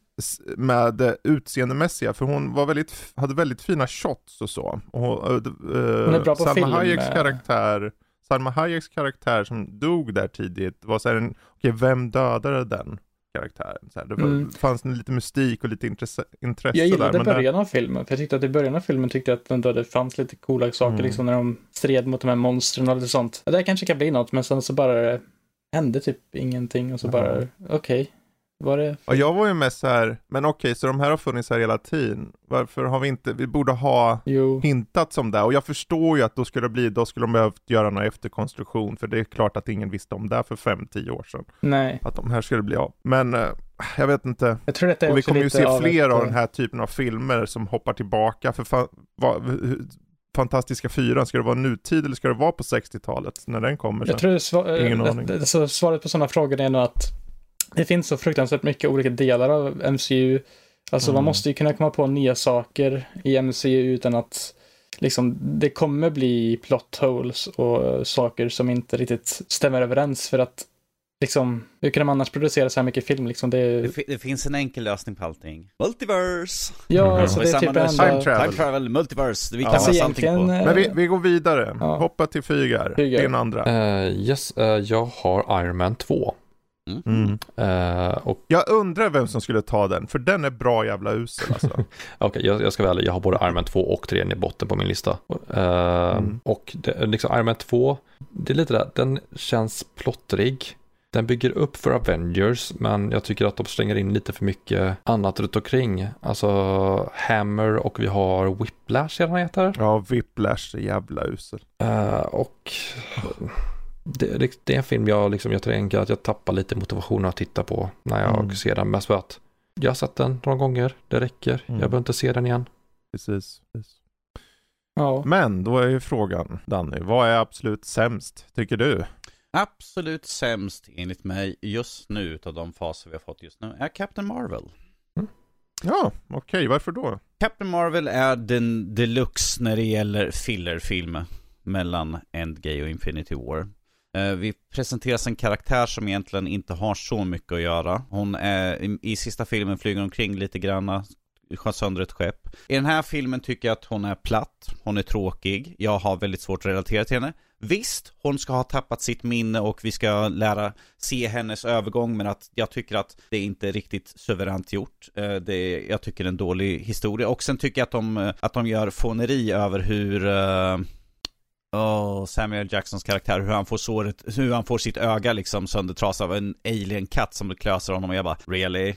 med eh, utseendemässiga, för hon var väldigt, hade väldigt fina shots och så. Och, hon, Hon är bra på Salma film, Hayeks eh. karaktär, Salma Hayeks karaktär som dog där tidigt, var så här en, okej, vem dödade den karaktären? Så här, det var, Mm. fanns lite mystik och lite intresse, intresse Jag där. gillade men det- början av filmen, för jag tyckte att i början av filmen tyckte jag att ändå det fanns lite coola saker, Mm. liksom när de stred mot de här monstren och lite sånt. Det där kanske kan bli något, men sen så bara hände typ ingenting och så bara, okej, var det... Och jag var ju mest så här, men okej, så de här har funnits här hela tiden. Varför har vi inte, vi borde ha Jo, hintat som det. Och jag förstår ju att då skulle det bli, då skulle de behövt göra någon efterkonstruktion. För det är klart att ingen visste om det för 5-10 år sedan. nej. Att de här skulle bli av. Men, eh, jag vet inte. Jag tror detta är Och vi kommer ju se av fler ett, av eh, den här typen av filmer som hoppar tillbaka. För fa- va- Fantastiska fyran, ska det vara nutid eller ska det vara på 60-talet när den kommer? Jag sen? tror sva- Ingen eh, aning. det- alltså, svaret på sådana frågor är nog att det finns så fruktansvärt mycket olika delar av MCU. Alltså man Mm. måste ju kunna komma på nya saker i MCU utan att liksom, det kommer bli plot holes och saker som inte riktigt stämmer överens för att liksom, hur kan de annars producera så här mycket film liksom? Det, Det, det finns en enkel lösning på allting. Multiverse! ja, Mhm. alltså Och det är typ enda... Time travel. Time travel, multiverse. Vi kan Ja. Alltså egentligen... på. eh, Men vi, vi går vidare. Ja. Hoppa till Fygar, Fygar. din andra. Eh, yes, eh, jag har Iron Man 2. Mm. Eh, och Jag undrar vem som skulle ta den, för den är bra jävla usel alltså. Okej, jag, jag ska väl, jag har både Iron Man 2 och 3 i botten på min lista. Eh, Mm. Och det, liksom Iron Man 2, det är lite där, den känns plottrig. Den bygger upp för Avengers, men jag tycker att de slänger in lite för mycket annat runt omkring. Alltså Hammer och vi har Whiplash, eller vad heter. Ja, Whiplash är jävla usel. Eh, och det, det, det är en film jag, liksom, jag tänker att jag tappar lite motivationen att titta på när jag Mm. ser den. Mest för att jag har sett den några gånger, det räcker. Mm. Jag behöver inte se den igen. Precis. precis. Ja. Men då är ju frågan, Danny, vad är absolut sämst, tycker du? Absolut sämst enligt mig just nu utav de faser vi har fått just nu är Captain Marvel. Ja, okej, varför då? Captain Marvel är den deluxe när det gäller fillerfilm mellan Endgame och Infinity War. Eh, vi presenteras en karaktär som egentligen inte har så mycket att göra. Hon är i, i sista filmen flyger omkring lite granna, skär sönder ett skepp. I den här filmen tycker jag att hon är platt, hon är tråkig, jag har väldigt svårt att relatera till henne. Visst, hon ska ha tappat sitt minne och vi ska lära se hennes övergång, men att jag tycker att det inte är riktigt suveränt gjort. Eh, det är, jag tycker det är en dålig historia. Och sen tycker jag att de, eh, att de gör fåneri över hur Oh, Samuel Jacksons karaktär, hur han får såret, hur han får sitt öga liksom söndertrasat av en alien-katt som klöser honom och jag bara, really?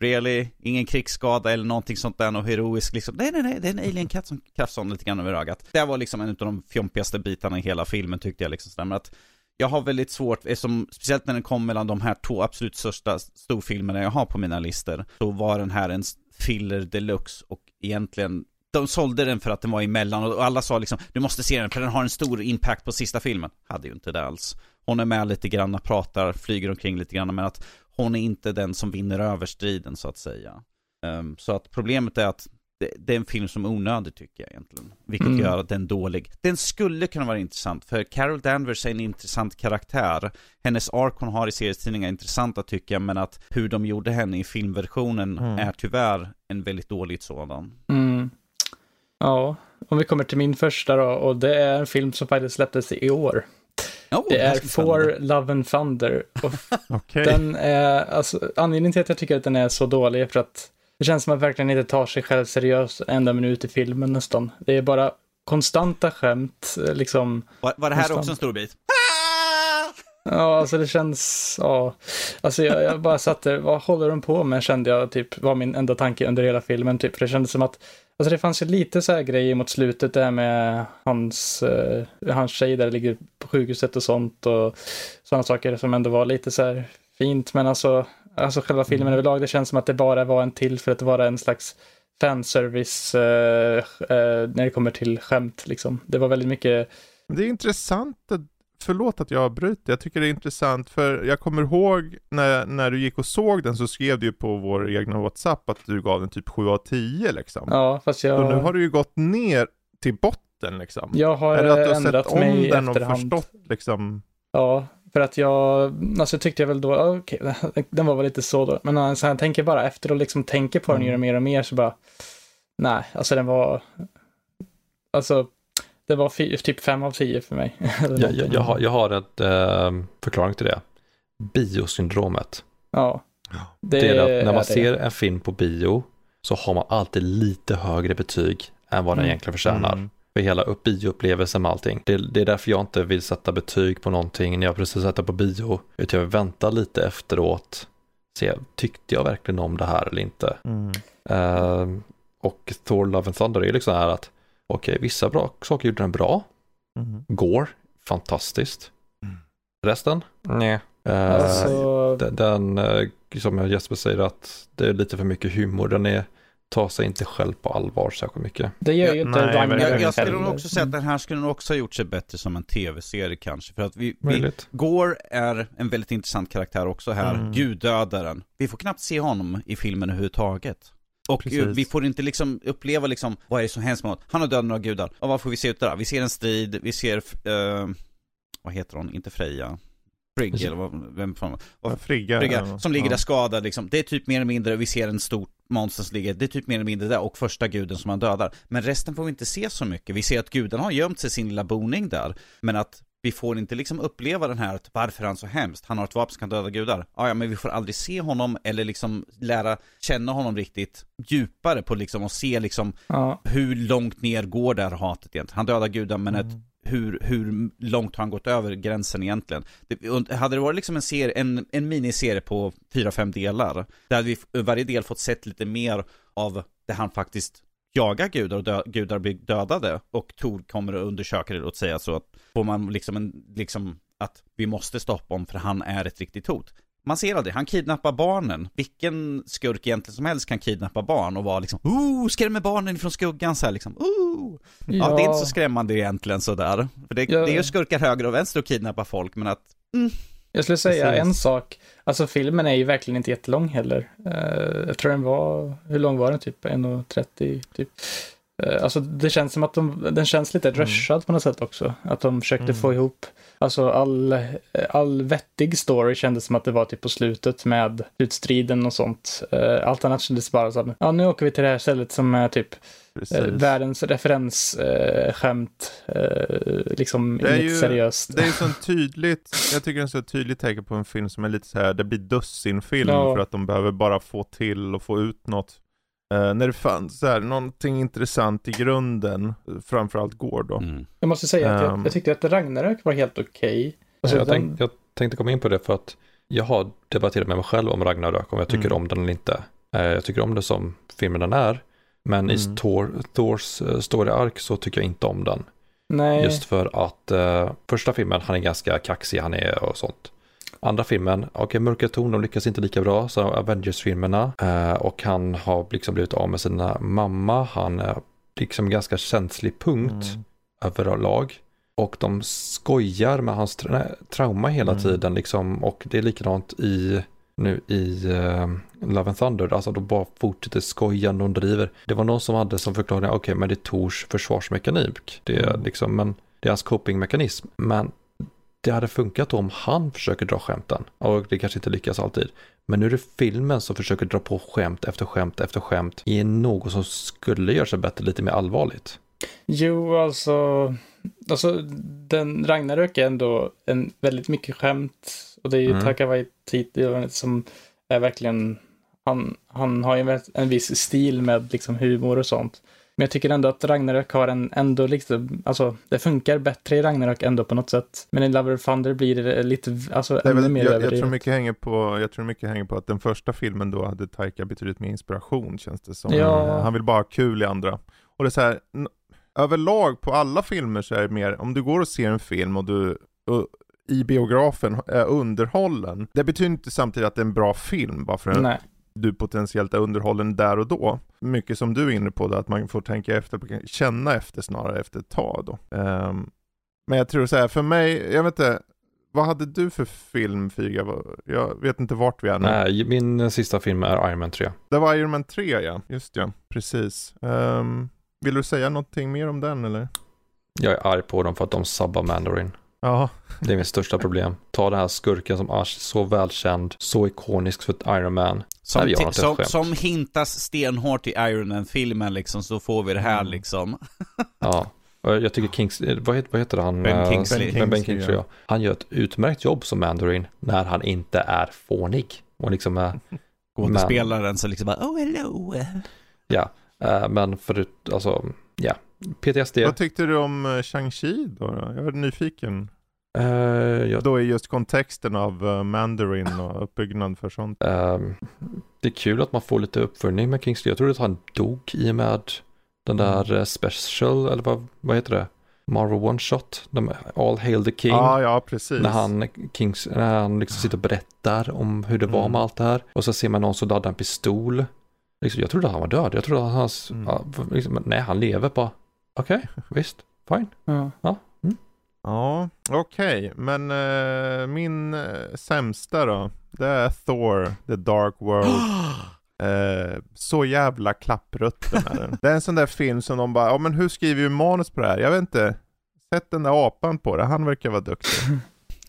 Really? Ingen krigsskada eller någonting sånt där, och heroiskt liksom. Nej, nej, nej, det är en alien-katt som krafsar honom lite grann över ögat. Det var liksom en av de fjompigaste bitarna i hela filmen tyckte jag liksom sådär, men att jag har väldigt svårt, eftersom, speciellt när den kom mellan de här två absolut största storfilmerna jag har på mina listor, så var den här en filler deluxe och egentligen de sålde den för att den var emellan och alla sa liksom du måste se den för den har en stor impact på sista filmen. Hade ju inte det alls. Hon är med lite grann, pratar, flyger omkring lite grann men att hon är inte den som vinner över striden så att säga. Ehm, så att problemet är att det, det är en film som är onödig tycker jag egentligen. Vilket Mm. gör att den är dålig. Den skulle kunna vara intressant för Carol Danvers är en intressant karaktär. Hennes ark hon har i serietidningar är intressanta tycker jag men att hur de gjorde henne i filmversionen Mm. är tyvärr en väldigt dålig sådan. Mm. Ja, om vi kommer till min första då, och det är en film som faktiskt släpptes i år. Oh, Det är. For Love and Thunder. Och Okej. den är, alltså, anledningen till att jag tycker att den är så dålig är för att det känns som att verkligen inte tar sig själv seriöst en enda minut i filmen nästan. Det är bara konstanta skämt, eh, liksom. Var, var det här Konstant. också en stor bit? Ja, alltså det känns, ja. Alltså jag, jag bara satt där, vad håller de på med kände jag typ var min enda tanke under hela filmen typ. För det kändes som att, alltså det fanns ju lite så här grejer mot slutet där med hans, eh, hans tjej där ligger på sjukhuset och sånt och sådana saker som ändå var lite så här fint. Men alltså, alltså själva filmen överlag, det känns som att det bara var en till för att vara en slags fanservice eh, eh, när det kommer till skämt liksom. Det var väldigt mycket, Det är intressant, att- förlåt att jag avbryter, jag tycker det är intressant för jag kommer ihåg när, när du gick och såg den så skrev du ju på vår egna WhatsApp att du gav den typ 7 av 10 liksom. ja fast jag... Så nu har du ju gått ner till botten liksom. Jag har är det att du har ändrat sett om mig den och efterhand. förstått liksom? Ja, för att jag, alltså tyckte jag väl då, okej, den var väl lite så då. Men alltså, jag tänker bara efter och liksom tänker på den Mm. mer och mer så bara, nej, alltså den var, alltså, det var typ fem av tio för mig. Jag, jag, jag, har, jag har ett eh, förklaring till det. Biosyndromet. Ja. Det, är att när man det. ser en film på bio så har man alltid lite högre betyg än vad den Mm. egentligen förtjänar. Mm. För hela upp bioupplevelsen med allting. Det, det är därför jag inte vill sätta betyg på någonting när jag precis sätter på bio. Utan jag vill vänta lite efteråt. Se, tyckte jag verkligen om det här eller inte? Mm. Ehm, och Thor Love and Thunder är liksom här att okej, vissa bra saker gjorde den bra. Mm. Gore, fantastiskt. Mm. Resten? Nej. Uh, Alltså, den, den eh, som Jesper säger att det är lite för mycket humor. Den är, tar sig inte själv på allvar särskilt mycket. Det gör ju Ja, inte nej, Ragnarök verkligen. Jag, jag skulle nog också säga att den här skulle nog också ha gjort sig bättre som en tv-serie kanske. För att vi, vi Möjligt. Gore är en väldigt intressant karaktär också här. Mm. Guddödaren. Vi får knappt se honom i filmen överhuvudtaget. Och Precis. eh, vi får inte liksom uppleva liksom, vad är det som hemskt med honom? Han har dödat några gudar. Och vad får vi se ut där? Vi ser en strid, vi ser, eh, vad heter hon? Inte Freja. Frigg eller vad, vem fan vad, Frigga. Frigga, som ligger ja. där skadad liksom. Det är typ mer eller mindre, vi ser en stor monster som ligger, det är typ mer eller mindre där och första guden som han dödar. Men resten får vi inte se så mycket. Vi ser att guden har gömt sig i sin lilla boning där. Men att vi får inte liksom uppleva den här, att varför är han så hemskt? Han har ett vapen som kan döda gudar. Ja, ja, men vi får aldrig se honom eller liksom lära känna honom riktigt djupare på liksom och se liksom Ja, hur långt ner går det här hatet egentligen. Han dödar gudar men ett Mm. hur, hur långt har han gått över gränsen egentligen? Det, hade det varit liksom en, serie, en, en miniserie på fyra fem delar, där vi varje del fått sett lite mer av det han faktiskt jagar gudar och dö, gudar blir dödade och Tor kommer och undersöker det, låt säga så att får man liksom en, liksom att vi måste stoppa honom för han är ett riktigt hot. Man ser aldrig, han kidnappar barnen. Vilken skurk egentligen som helst kan kidnappa barn och vara liksom Ooh, skrämmer barnen ifrån skuggan så här liksom Ooh. Ja, det är inte så skrämmande egentligen sådär. För det, Ja. det är ju skurkar höger och vänster och kidnappa folk, men att Jag skulle säga Precis. en sak. Alltså filmen är ju verkligen inte jättelång heller. Eh, jag tror den var, hur lång var den? Typ 1.30 typ. Eh, alltså det känns som att de, den känns lite rushad på något sätt också. Att de försökte Mm. få ihop, alltså all, all vettig story kändes som att det var typ på slutet med utstriden och sånt. Eh, allt annat kändes bara som, ja nu åker vi till det här stället som är typ Precis. eh, världens referensskämt. Eh, skämt. eh, liksom Det är inget ju- seriöst. Det är så tydligt, jag tycker det är så tydligt tecken på en film som är lite så här, det blir dussinfilm Ja. för att de behöver bara få till och få ut något. Eh, när det fanns så här, någonting intressant i grunden, framförallt går då. mm. Jag måste säga att jag, Ehm. jag tyckte att Ragnarök var helt okej. Alltså, jag, den- tänk, jag tänkte komma in på det för att jag har debatterat med mig själv om Ragnarök, om jag tycker Mm. om den eller inte. Eh, Jag tycker om det som filmen den är, men i Mm. Thor, Thors eh, story arc så tycker jag inte om den. nej, Just för att första filmen, han är ganska kaxig, han är och sånt. Andra filmen, okej, mörka ton, de lyckas inte lika bra som Avengers-filmerna. Eh, och han har liksom blivit av med sina mamma, han är liksom ganska känslig punkt Mm. överlag. Och de skojar med hans tra trauma hela Mm. tiden liksom. Och det är likadant i nu i uh, Love and Thunder. Alltså de bara fortsätter skoja, de driver. Det var någon som hade som förklaring, okej men det är Tors försvarsmekanik. Det är Mm. liksom, men det är hans copingmekanism. Men det hade funkat om han försöker dra skämten. Och det kanske inte lyckas alltid. Men nu är det filmen som försöker dra på skämt efter skämt efter skämt i något som skulle göra sig bättre, lite mer allvarligt. Jo, alltså, alltså den Ragnarök är ändå en väldigt mycket skämt. Och det är ju Mm. Taika Waititi som är verkligen, han, han har ju en, en viss stil med liksom humor och sånt. Men jag tycker ändå att Ragnarök har en, ändå liksom, alltså det funkar bättre i Ragnarök ändå på något sätt. Men i Lover of Thunder blir det lite, alltså ännu mer jag, jag, tror mycket hänger på, jag tror mycket hänger på att den första filmen då hade Taika betydligt mer inspiration känns det som. Ja. Eh, Han vill bara ha kul i andra. Och det är så här, överlag på alla filmer så är det mer, om du går och ser en film och du och, i biografen är underhållen. Det betyder inte samtidigt att det är en bra film bara för Nej. Du potentiellt är underhållen där och då. Mycket som du är inne på, då, att man får tänka efter, känna efter snarare efter ett tag då. Ehm, men jag tror så här, för mig, jag vet inte, vad hade du för film? Vad- Jag vet inte vart vi är nu. Nej, min sista film är Iron Man 3. Det var Iron Man 3 ja, just ja, precis. Ehm, vill du säga någonting mer om den eller? Jag är arg på dem för att de sabbar Mandarin. Ja, Det är mitt största problem. Ta den här skurken som är så välkänd, så ikonisk för ett Iron Man. Som, Nej, inte som, som hintas stenhårt i Iron Man-filmen liksom, så får vi det här Mm. liksom. Ja. Jag tycker Kings, eh, vad heter, vad heter han? Ben Eh, Kingsley. Ben, ben Kingsley, Kingsley, ja. Han gör ett utmärkt jobb som Mandarin när han inte är fånig. Och liksom är, Skådespelaren så liksom bara, oh hello. ja. Eh, Men förut, alltså, ja. PTSD. vad tyckte du om uh, Shang-Chi då? Jag är nyfiken. Eh, jag, Då är just kontexten av eh, Mandarin och uppbyggnad för sånt. ehm, det är kul att man får lite uppföljning med Kingsley. Jag trodde att han dog i och med den där eh, special, eller vad, vad heter det? Marvel One Shot, de, All Hail the King. Ja, ja precis. När han, Kings, när han liksom sitter och berättar om hur det var Mm. med allt det här. Och så ser man någon som laddar en pistol. Liksom, jag trodde han var död. Jag trodde att hans, Mm. liksom, nej han lever bara. Okej, visst, fine. Ja. Ja, mm. Ja, okej. Men eh, min eh, sämsta då, det är Thor, The Dark World. Eh, så jävla klapprutten är den. Det är en sån där film som de bara, ja men hur skriver vi manus på det här? Jag vet inte. Sätt den där apan på det, han verkar vara duktig.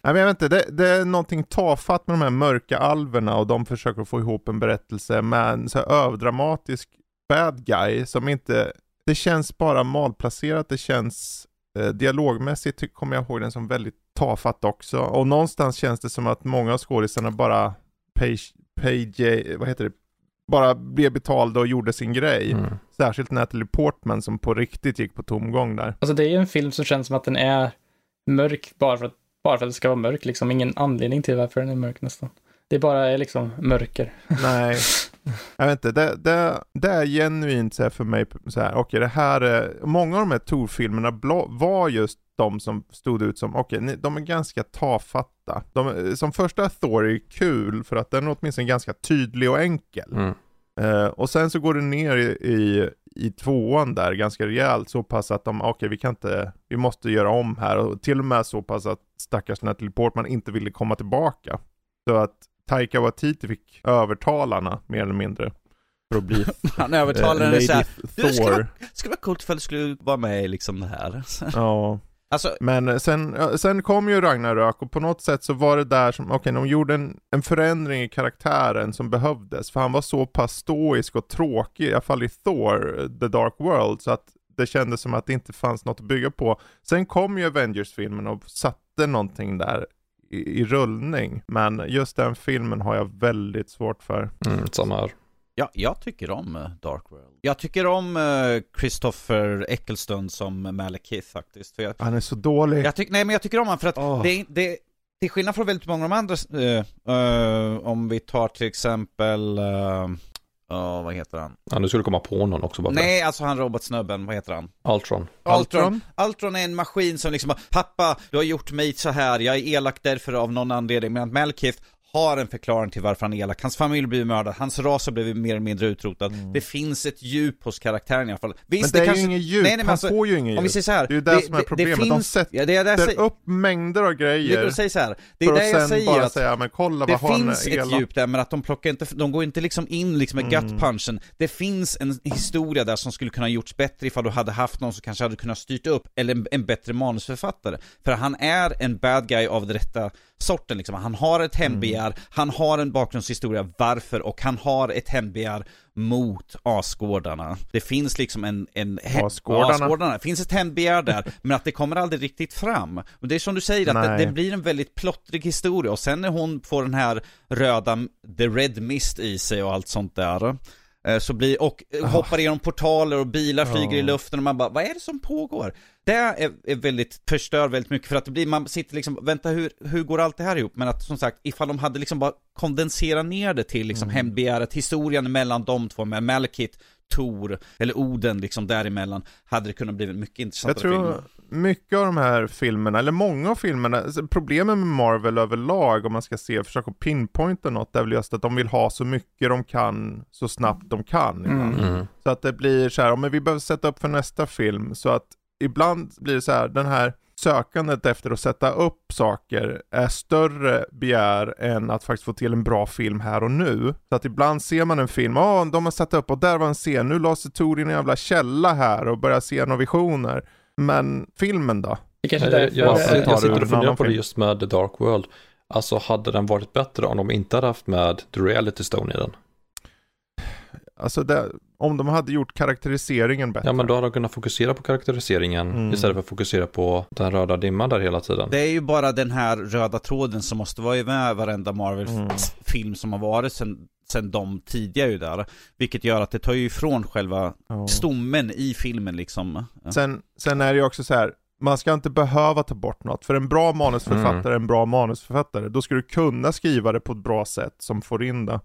Nej men jag vet inte, det, det är någonting tafatt med de här mörka alverna och de försöker få ihop en berättelse med en så här överdramatisk bad guy som inte, det känns bara malplacerat, det känns eh, dialogmässigt ty- kommer jag ihåg den som väldigt tafatt också. Och någonstans känns det som att många av skådisarna bara pay, pay, vad heter det, bara blev betalda och gjorde sin grej. Mm. Särskilt Natalie Portman som på riktigt gick på tomgång där. Alltså det är ju en film som känns som att den är mörk bara för att, bara för att det ska vara mörk, liksom. Ingen anledning till varför den är mörk nästan. Det bara är liksom mörker. Nej, jag vet inte. Det, det, det är genuint så för mig, så här, okej det här är, många av de här Tor-filmerna var just de som stod ut som, okej, ni- de är ganska tafatta. De, som första Thor är kul för att den är åtminstone ganska tydlig och enkel. Mm. Eh, och sen så går det ner i, i, i tvåan där ganska rejält så pass att de, okej vi kan inte, vi måste göra om här och till och med så pass att stackars Natalie Portman inte ville komma tillbaka. Så att Taika Waititi fick övertalarna mer eller mindre. För att bli Han eh, övertalar henne såhär, du ska Thor. vara, ska vara coolt ifall du skulle vara med i liksom det här. Ja. Alltså, Men eh, sen, sen kom ju Ragnarök och på något sätt så var det där som, okej, de gjorde en, en förändring i karaktären som behövdes. För han var så pass stoisk och tråkig, i alla fall i Thor, eh, The Dark World, så att det kändes som att det inte fanns något att bygga på. Sen kom ju Avengers-filmen och satte någonting där i, i rullning. Men just den filmen har jag väldigt svårt för. Mm, samma här. ja, jag tycker om eh, Dark World. Jag tycker om eh, Christopher Eccleston som Malekith faktiskt. För jag, Han är så dålig. jag tyck, nej men jag tycker om honom för att Åh. det, det, till skillnad från väldigt många av de andra, eh, eh, om vi tar till exempel, uh, vad heter han? Ja, nu skulle du komma på någon också bara Nej, alltså han robotsnubben, vad heter han? Ultron. Ultron. Ultron är en maskin som liksom bara, pappa, du har gjort mig så här, jag är elak därför av någon anledning, men att Malekith har en förklaring till varför han är elak. Hans familj blev mördad, hans ras har blivit mer eller mindre utrotad. Det finns ett djup hos karaktären i alla fall. Visst, Men det, är kanske... ju inget djup, Nej, nej, han alltså, får ju inget Om vi djup. säger så här, Det är ju det, som är problemet, de finns, sätter ja, det är det säger, upp mängder av det grejer. du säger så här, det är för det att sen säger bara att säga, men kolla det vad han finns ett elak. djup där, men att de plockar inte, de går inte liksom in liksom med Mm. gut-punchen. Det finns en historia där som skulle kunna gjorts bättre ifall du hade haft någon som kanske hade kunnat styrt upp, eller en, en bättre manusförfattare. För han är en bad guy av den rätta sorten liksom. Han har ett hämndbegär, Mm. Han har en bakgrundshistoria, varför, och han har ett hämndbegär mot asgårdarna. Det finns liksom en... en he- Asgårdarna? asgårdarna. Det finns ett hämndbegär där, men att det kommer aldrig riktigt fram. Och det är som du säger, att det, det blir en väldigt plottrig historia, och sen när hon får den här röda, the red mist i sig och allt sånt där så blir, och eh, hoppar igenom portaler och bilar flyger i Ja. luften och man bara, vad är det som pågår? Det är, är väldigt, förstör väldigt mycket för att det blir, man sitter liksom, vänta hur, hur går allt det här ihop? Men att som sagt, ifall de hade liksom bara kondenserat ner det till liksom Mm. hämndbegäret, historien mellan de två med Malekith, Tor, eller Oden liksom däremellan, hade det kunnat bli mycket Jag intressantare tror film. Mycket av de här filmerna, eller många av filmerna, alltså problemen med Marvel överlag om man ska se, försöka pinpointa något, är väl just att de vill ha så mycket de kan så snabbt de kan. ibland. Mm. Så att det blir så här, men vi behöver sätta upp för nästa film, så att ibland blir det så här, den här sökandet efter att sätta upp saker är större begär än att faktiskt få till en bra film här och nu. Så att ibland ser man en film, ja de har satt upp och där var en scen, nu la sig Tor i en jävla källa här och börjar se några visioner. Men filmen då? Det kanske är Jag, därför. jag, jag, sitter och funderar på det just med The Dark World. Alltså hade den varit bättre om de inte hade haft med The Reality Stone i den? Alltså det, om de hade gjort karaktäriseringen bättre. Ja men då hade de kunnat fokusera på karaktäriseringen Mm. istället för att fokusera på den röda dimman där hela tiden. Det är ju bara den här röda tråden som måste vara med varenda Marvel-film som har varit sen, sen de tidigare ju där. Vilket gör att det tar ju ifrån själva Ja. stommen i filmen liksom. Sen, sen är det ju också så här. Man ska inte behöva ta bort något, för en bra manusförfattare Mm. är en bra manusförfattare. Då ska du kunna skriva det på ett bra sätt som får in det.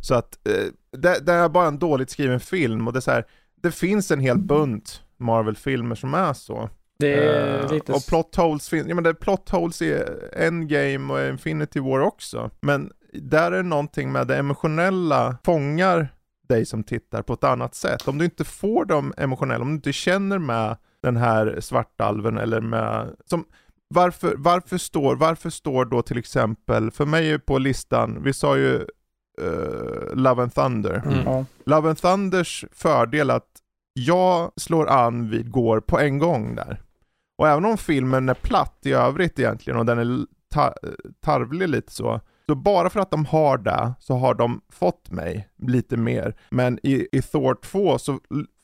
Så att, eh, det, det är bara en dåligt skriven film och det är så här, det finns en hel bunt Marvel-filmer som är så. Det är Eh, lite... Och plot holes finns, ja men det är plot holes i Endgame och Infinity War också. Men där är någonting med det emotionella fångar dig som tittar på ett annat sätt. Om du inte får de emotionella, om du inte känner med den här svartalven eller med, som, varför, varför, står, varför står då till exempel, för mig är på listan, vi sa ju eh, Love and Thunder. Mm. Love and Thunders fördel att jag slår an vid går på en gång där. Och även om filmen är platt i övrigt egentligen och den är ta- tarvlig lite så, så bara för att de har det så har de fått mig lite mer. Men i, i Thor 2 så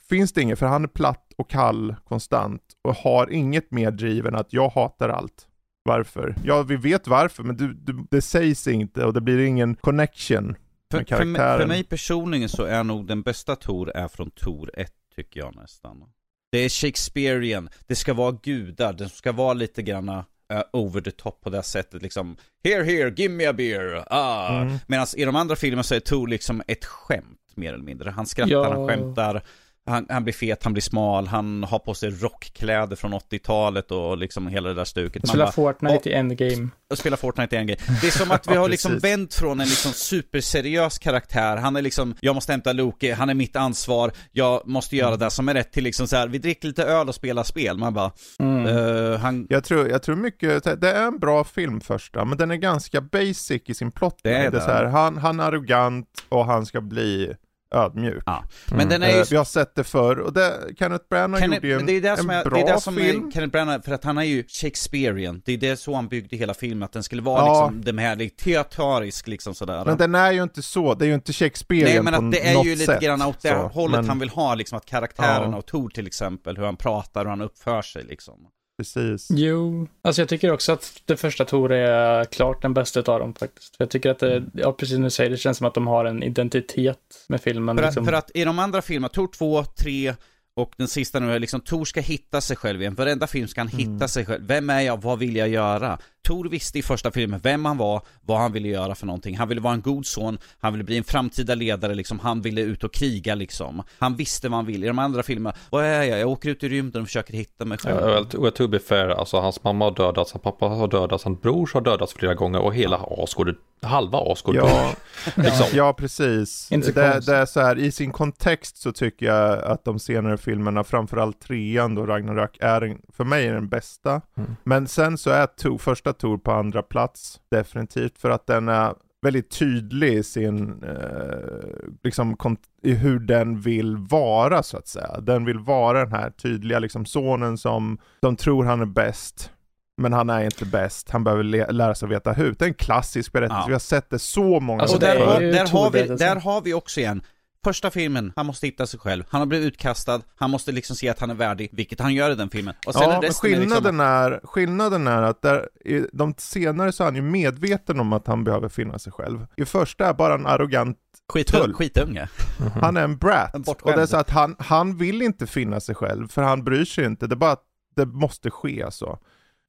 finns det inget, för han är platt och kall konstant och har inget mer driv än att jag hatar allt. Varför? Ja, vi vet varför, men du, du, det sägs inte och det blir ingen connection För, för, mig, för mig personligen så är nog den bästa Tor är från Tor 1 tycker jag nästan. Det är Shakespearean, det ska vara gudar, det ska vara lite granna eh, over the top på det sättet liksom. Here, here, give me a beer. Ah. Mm. Medan i de andra filmerna så är Tor liksom ett skämt mer eller mindre. Han skrattar, Ja. han skämtar, han, han blir fet, han blir smal, han har på sig rockkläder från 80-talet och liksom hela det där stuket. Spelar bara, Fortnite i Endgame. och spela Fortnite är en grej. Det är som att vi har liksom vänt från en liksom superseriös karaktär, han är liksom, jag måste hämta Loki, han är mitt ansvar, jag måste göra det som är rätt till liksom så här, vi dricker lite öl och spelar spel. Man bara, Mm. eh, han, Jag tror, jag tror mycket, det är en bra film första, men den är ganska basic i sin plott. Det är det är den. så här, han, han är arrogant och han ska bli ödmjuk. ja. Mm. Men den är Eh, ju vi har sett det förr och det, Kenneth Branagh Kenneth, gjorde ju en, det är det som en är, bra det är det som film. är Kenneth Branagh, för att han är ju Shakespearean. Det är det så han byggde hela filmen, att den skulle vara Ja. liksom den här teatralisk liksom sådär. Men den är ju inte så, det är ju inte Shakespeare Nej men på att det är något ju lite sätt, grann åt det hållet Men han vill ha, liksom att karaktären Ja. av Tor till exempel, hur han pratar och han uppför sig liksom. Precis. Jo, alltså jag tycker också att det första Tor är klart den bästa av dem faktiskt. För jag tycker att det, ja precis du säger, det känns som att de har en identitet med filmen. För, liksom. att, för att i de andra filmerna, Tor 2, 3 och den sista nu är liksom, Tor ska hitta sig själv igen. Varenda film ska han Mm. hitta sig själv. Vem är jag? Vad vill jag göra? Tor visste i första filmen vem han var, vad han ville göra för någonting. Han ville vara en god son, han ville bli en framtida ledare liksom, han ville ut och kriga liksom. Han visste vad han ville. I de andra filmerna, vad är jag? Jag åker ut i rymden och försöker hitta mig själv. Ja, well, to, to be fair, alltså hans mamma har dödats, hans pappa har dödats, hans bror har dödats flera gånger och hela Asgård, halva Asgård Ja, liksom. ja precis. Det, det är så här, i sin kontext så tycker jag att de senare filmerna, framförallt trean då Ragnarök, är en, för mig är den bästa. Mm. Men sen så är Tor, första Tor på andra plats, definitivt, för att den är väldigt tydlig i sin, eh, liksom, i hur den vill vara så att säga. Den vill vara den här tydliga liksom sonen som, som tror han är bäst. Men han är inte bäst, han behöver lära sig att veta hut. Det är en klassisk berättelse, Ja. vi har sett det så många Alltså, och det där, har, där, har vi, Tor-berättelsen. där har vi också igen Första filmen, han måste hitta sig själv. Han har blivit utkastad, han måste liksom se att han är värdig, vilket han gör i den filmen. Och sen ja, men resten är liksom, skillnaden, är, skillnaden är att där, i de senare så är han ju medveten om att han behöver finna sig själv. I första är bara en arrogant, skit, tull. skitunge. Mhm. han är en brat. En och det är så att han, han vill inte finna sig själv, för han bryr sig inte. Det är bara att det måste ske så.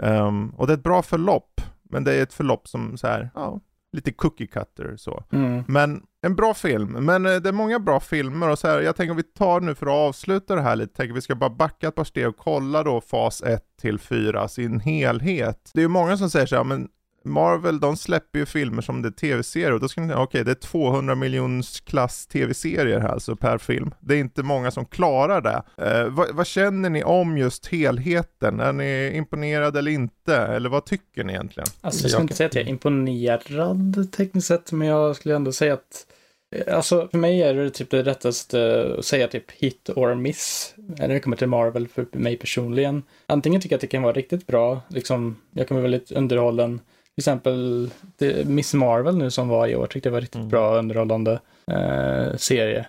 Ehm, och det är ett bra förlopp, men det är ett förlopp som så här, ja, lite cookie cutter så. Mm. Men en bra film, men eh, det är många bra filmer och så här, jag tänker att vi tar nu för att avsluta det här lite, tänker vi ska bara backa ett par steg och kolla då fas 1 till 4 sin helhet. Det är ju många som säger så här, men Marvel de släpper ju filmer som det är tv-serier och då ska ni säga, okej det är 200 miljons klass tv-serier här alltså per film. Det är inte många som klarar det. Eh, vad, vad känner ni om just helheten? Är ni imponerade eller inte? Eller vad tycker ni egentligen? Alltså jag skulle inte säga att jag är imponerad tekniskt sett, men jag skulle ändå säga att eh, Alltså för mig är det typ det rättaste att säga typ hit or miss. När det kommer till Marvel för mig personligen. Antingen tycker jag att det kan vara riktigt bra, liksom jag kan vara väldigt underhållen. Till exempel det, Miss Marvel nu som var i år tyckte jag var riktigt Mm. bra underhållande eh, serie.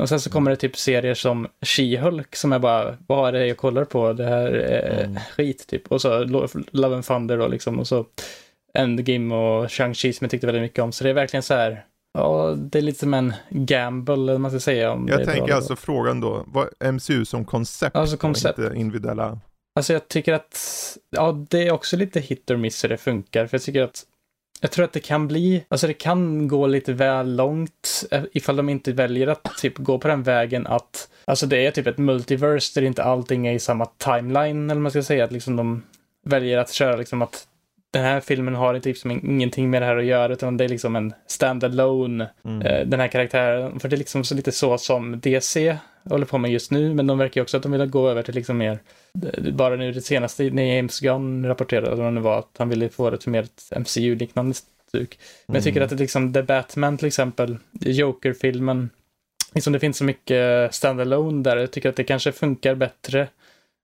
Och sen så kommer det typ serier som She-Hulk som är bara, vad är det jag kollar på? Det här är Mm. skit typ. Och så Lo- Love and Thunder då liksom. Och så Endgame och Shang-Chi som jag tyckte väldigt mycket om. Så det är verkligen så här, ja, det är lite som en gamble, eller man ska säga. Om det Jag bra tänker alltså frågan då, vad, MCU som koncept, Alltså koncept. inte individuella Alltså jag tycker att, ja det är också lite hit or miss hur det funkar. För jag tycker att, jag tror att det kan bli, alltså det kan gå lite väl långt eh, ifall de inte väljer att typ gå på den vägen att alltså det är typ ett multiverse där inte allting är i samma timeline, eller man ska säga, att liksom de väljer att köra liksom att den här filmen har typ som ingenting med det här att göra, utan det är liksom en stand-alone, Mm. eh, den här karaktären. För det är liksom så lite så som DC håller på med just nu, men de verkar också att de vill gå över till liksom mer, bara nu det senaste, när James Gunn rapporterade, vad det var, att han ville få det till mer ett MCU-liknande stuk. Men jag tycker Mm. att det liksom, The Batman till exempel, Joker-filmen, liksom det finns så mycket stand-alone där, jag tycker att det kanske funkar bättre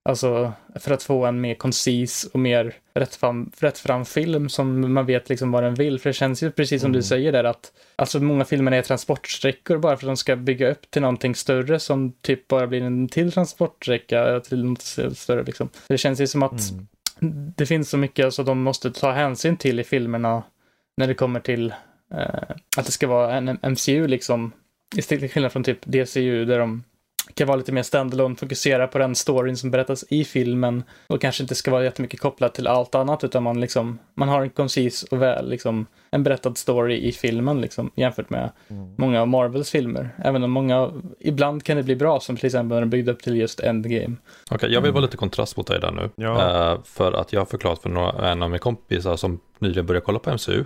Alltså för att få en mer koncis och mer rättfram, rättfram film som man vet liksom vad den vill. För det känns ju precis som Mm. du säger där att alltså många filmer är transportsträckor bara för att de ska bygga upp till någonting större som typ bara blir en till transportsträcka till något större liksom. Det känns ju som att Mm. det finns så mycket alltså de måste ta hänsyn till i filmerna när det kommer till eh, att det ska vara en MCU liksom. Till skillnad från typ DCU där de kan vara lite mer standalone, fokusera på den storyn som berättas i filmen och kanske inte ska vara jättemycket kopplat till allt annat utan man liksom, man har en koncis och väl liksom en berättad story i filmen liksom jämfört med Mm. många av Marvels filmer. Även om många, ibland kan det bli bra som till exempel när de byggde upp till just Endgame. Okej, jag vill vara lite kontrast mot dig där nu. Ja. Eh, för att jag har förklarat för några, en av mina kompisar som nyligen började kolla på MCU,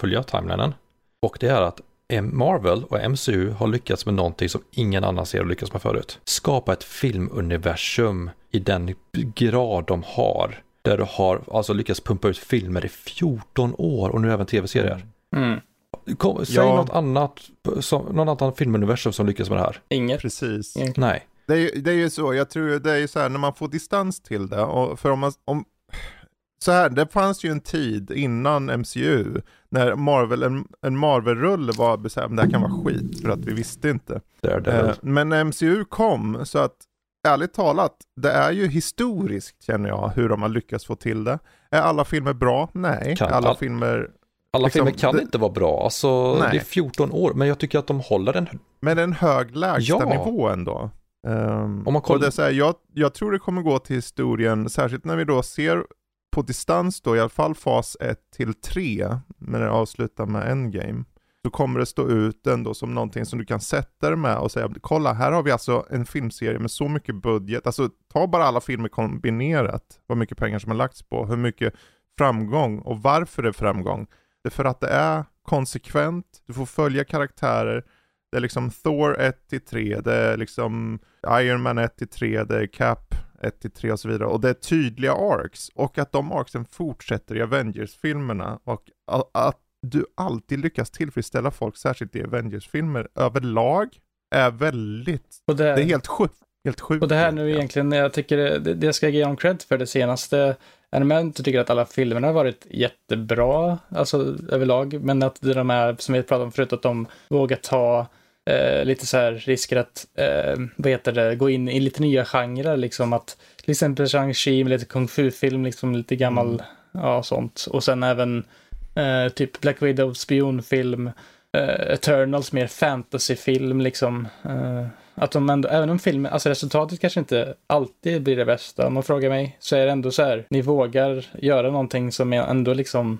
följa timelinen. Och det är att Marvel och MCU har lyckats med någonting som ingen annan ser och lyckats med förut. Skapa ett filmuniversum i den grad de har. Där du har alltså lyckats pumpa ut filmer i 14 år och nu även tv-serier. Mm. Kom, säg Ja. något annat, som, något annat filmuniversum som lyckas med det här. Inget. Precis. egentligen. Nej. Det är, ju- det är ju så, jag tror det är ju så här när man får distans till det, och för om man, om, så här, det fanns ju en tid innan MCU, när Marvel, en, en Marvel-rulle var så här, men det här kan vara skit, för att vi visste inte. Daredevil. Eh, men när MCU kom, så att ärligt talat, det är ju historiskt känner jag, hur de har lyckats få till det. Är alla filmer bra? Nej. Kan alla all- filmer, Alla liksom, filmer kan det- inte vara bra, alltså Nej. det är 14 år, men jag tycker att de håller en med en hög lägstanivå Ja. ändå. Um, Om man kollar- och det är här, jag, jag tror det kommer gå till historien, särskilt när vi då ser på distans då, i alla fall fas 1 till 3, när det avslutar med Endgame, så kommer det stå ut ändå som någonting som du kan sätta dig med och säga, kolla här har vi alltså en filmserie med så mycket budget, alltså ta bara alla filmer kombinerat, vad mycket pengar som har lagts på, hur mycket framgång och varför det är framgång. Det är för att det är konsekvent, du får följa karaktärer, det är liksom Thor 1 till 3, det är liksom Iron Man 1 till 3, det är Cap 1 till 3 och så vidare. Och det är tydliga arcs. Och att de arcsen fortsätter i Avengers-filmerna. Och att du alltid lyckas tillfredsställa folk, särskilt i Avengers-filmer överlag, är väldigt, det, det är helt sjukt. Helt sjukt. och det här nu egentligen, jag tycker det, det ska jag ge dem cred för det senaste. Inte tycker att alla filmerna har varit jättebra, alltså överlag, men att de här som vi pratade om förut, att de vågar ta eh, lite så här risker att, eh, vad heter det, gå in i lite nya genrer, liksom att till exempel Shang-Chi med lite kung fu-film, liksom lite gammal, Mm. ja sånt. Och sen även eh, typ Black Widow spionfilm, eh, Eternals mer fantasyfilm liksom. Eh, att de ändå, även om filmen, alltså resultatet kanske inte alltid blir det bästa, om man frågar mig, så är det ändå så här, ni vågar göra någonting som är ändå liksom,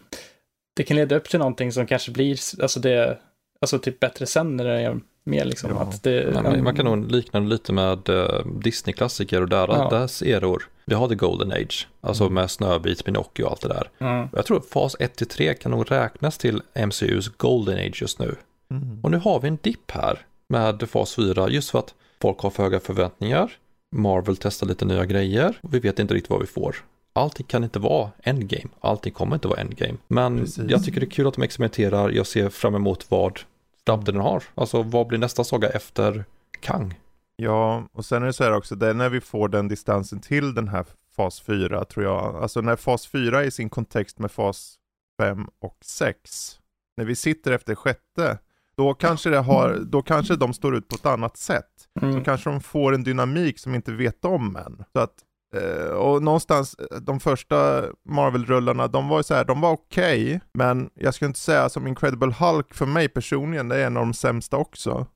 det kan leda upp till någonting som kanske blir, alltså det, alltså typ bättre sen när det mer liksom. Ja. Att det, Men man- man kan nog likna det lite med uh, Disney-klassiker och där, Ja. dess eror. Vi har The Golden Age, alltså med Snövit, Pinocchio och allt det där. Mm. Jag tror fas 1-3 kan nog räknas till MCUs Golden Age just nu. Mm. Och nu har vi en dipp här med fas 4 just för att folk har för höga förväntningar. Marvel testar lite nya grejer och vi vet inte riktigt vad vi får. Allting kan inte vara endgame, allting kommer inte vara endgame. Men Precis. jag tycker det är kul att de experimenterar, jag ser fram emot vad framtiden har. Alltså vad blir nästa saga efter Kang? Ja, och sen är det så här också, det är när vi får den distansen till den här fas 4 tror jag, alltså när fas 4 är i sin kontext med fas 5 och 6, när vi sitter efter sjätte, då kanske, det har, då kanske de står ut på ett annat sätt. Då Mm. kanske de får en dynamik som inte vet om än. Så att, Eh, och någonstans, de första Marvel-rullarna, de var så här, de var okej, men jag skulle inte säga som Incredible Hulk för mig personligen, det är en av de sämsta också.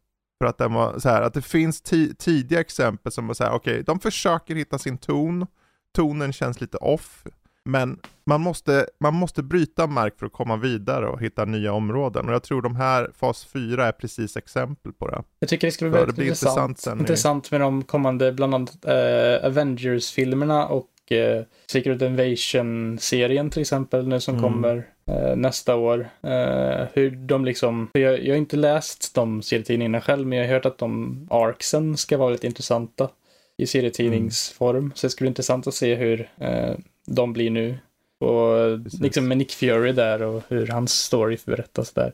För att den var så här, att det finns tidiga exempel som var så här, okej, de försöker hitta sin ton, tonen känns lite off. Men man måste, man måste bryta mark för att komma vidare och hitta nya områden. Och jag tror de här fas 4 är precis exempel på det. Jag tycker det skulle bli det väldigt intressant, intressant intressant med de kommande, bland annat eh, Avengers-filmerna och eh, Secret Invasion-serien till exempel nu som Mm. kommer eh, nästa år. Hur de liksom, för jag, jag har inte läst de serietidningarna själv, men jag har hört att de arcsen ska vara lite intressanta i serietidningsform. Så det skulle bli intressant att se hur eh, de blir nu. Och Precis. liksom med Nick Fury där och hur hans story berättas där.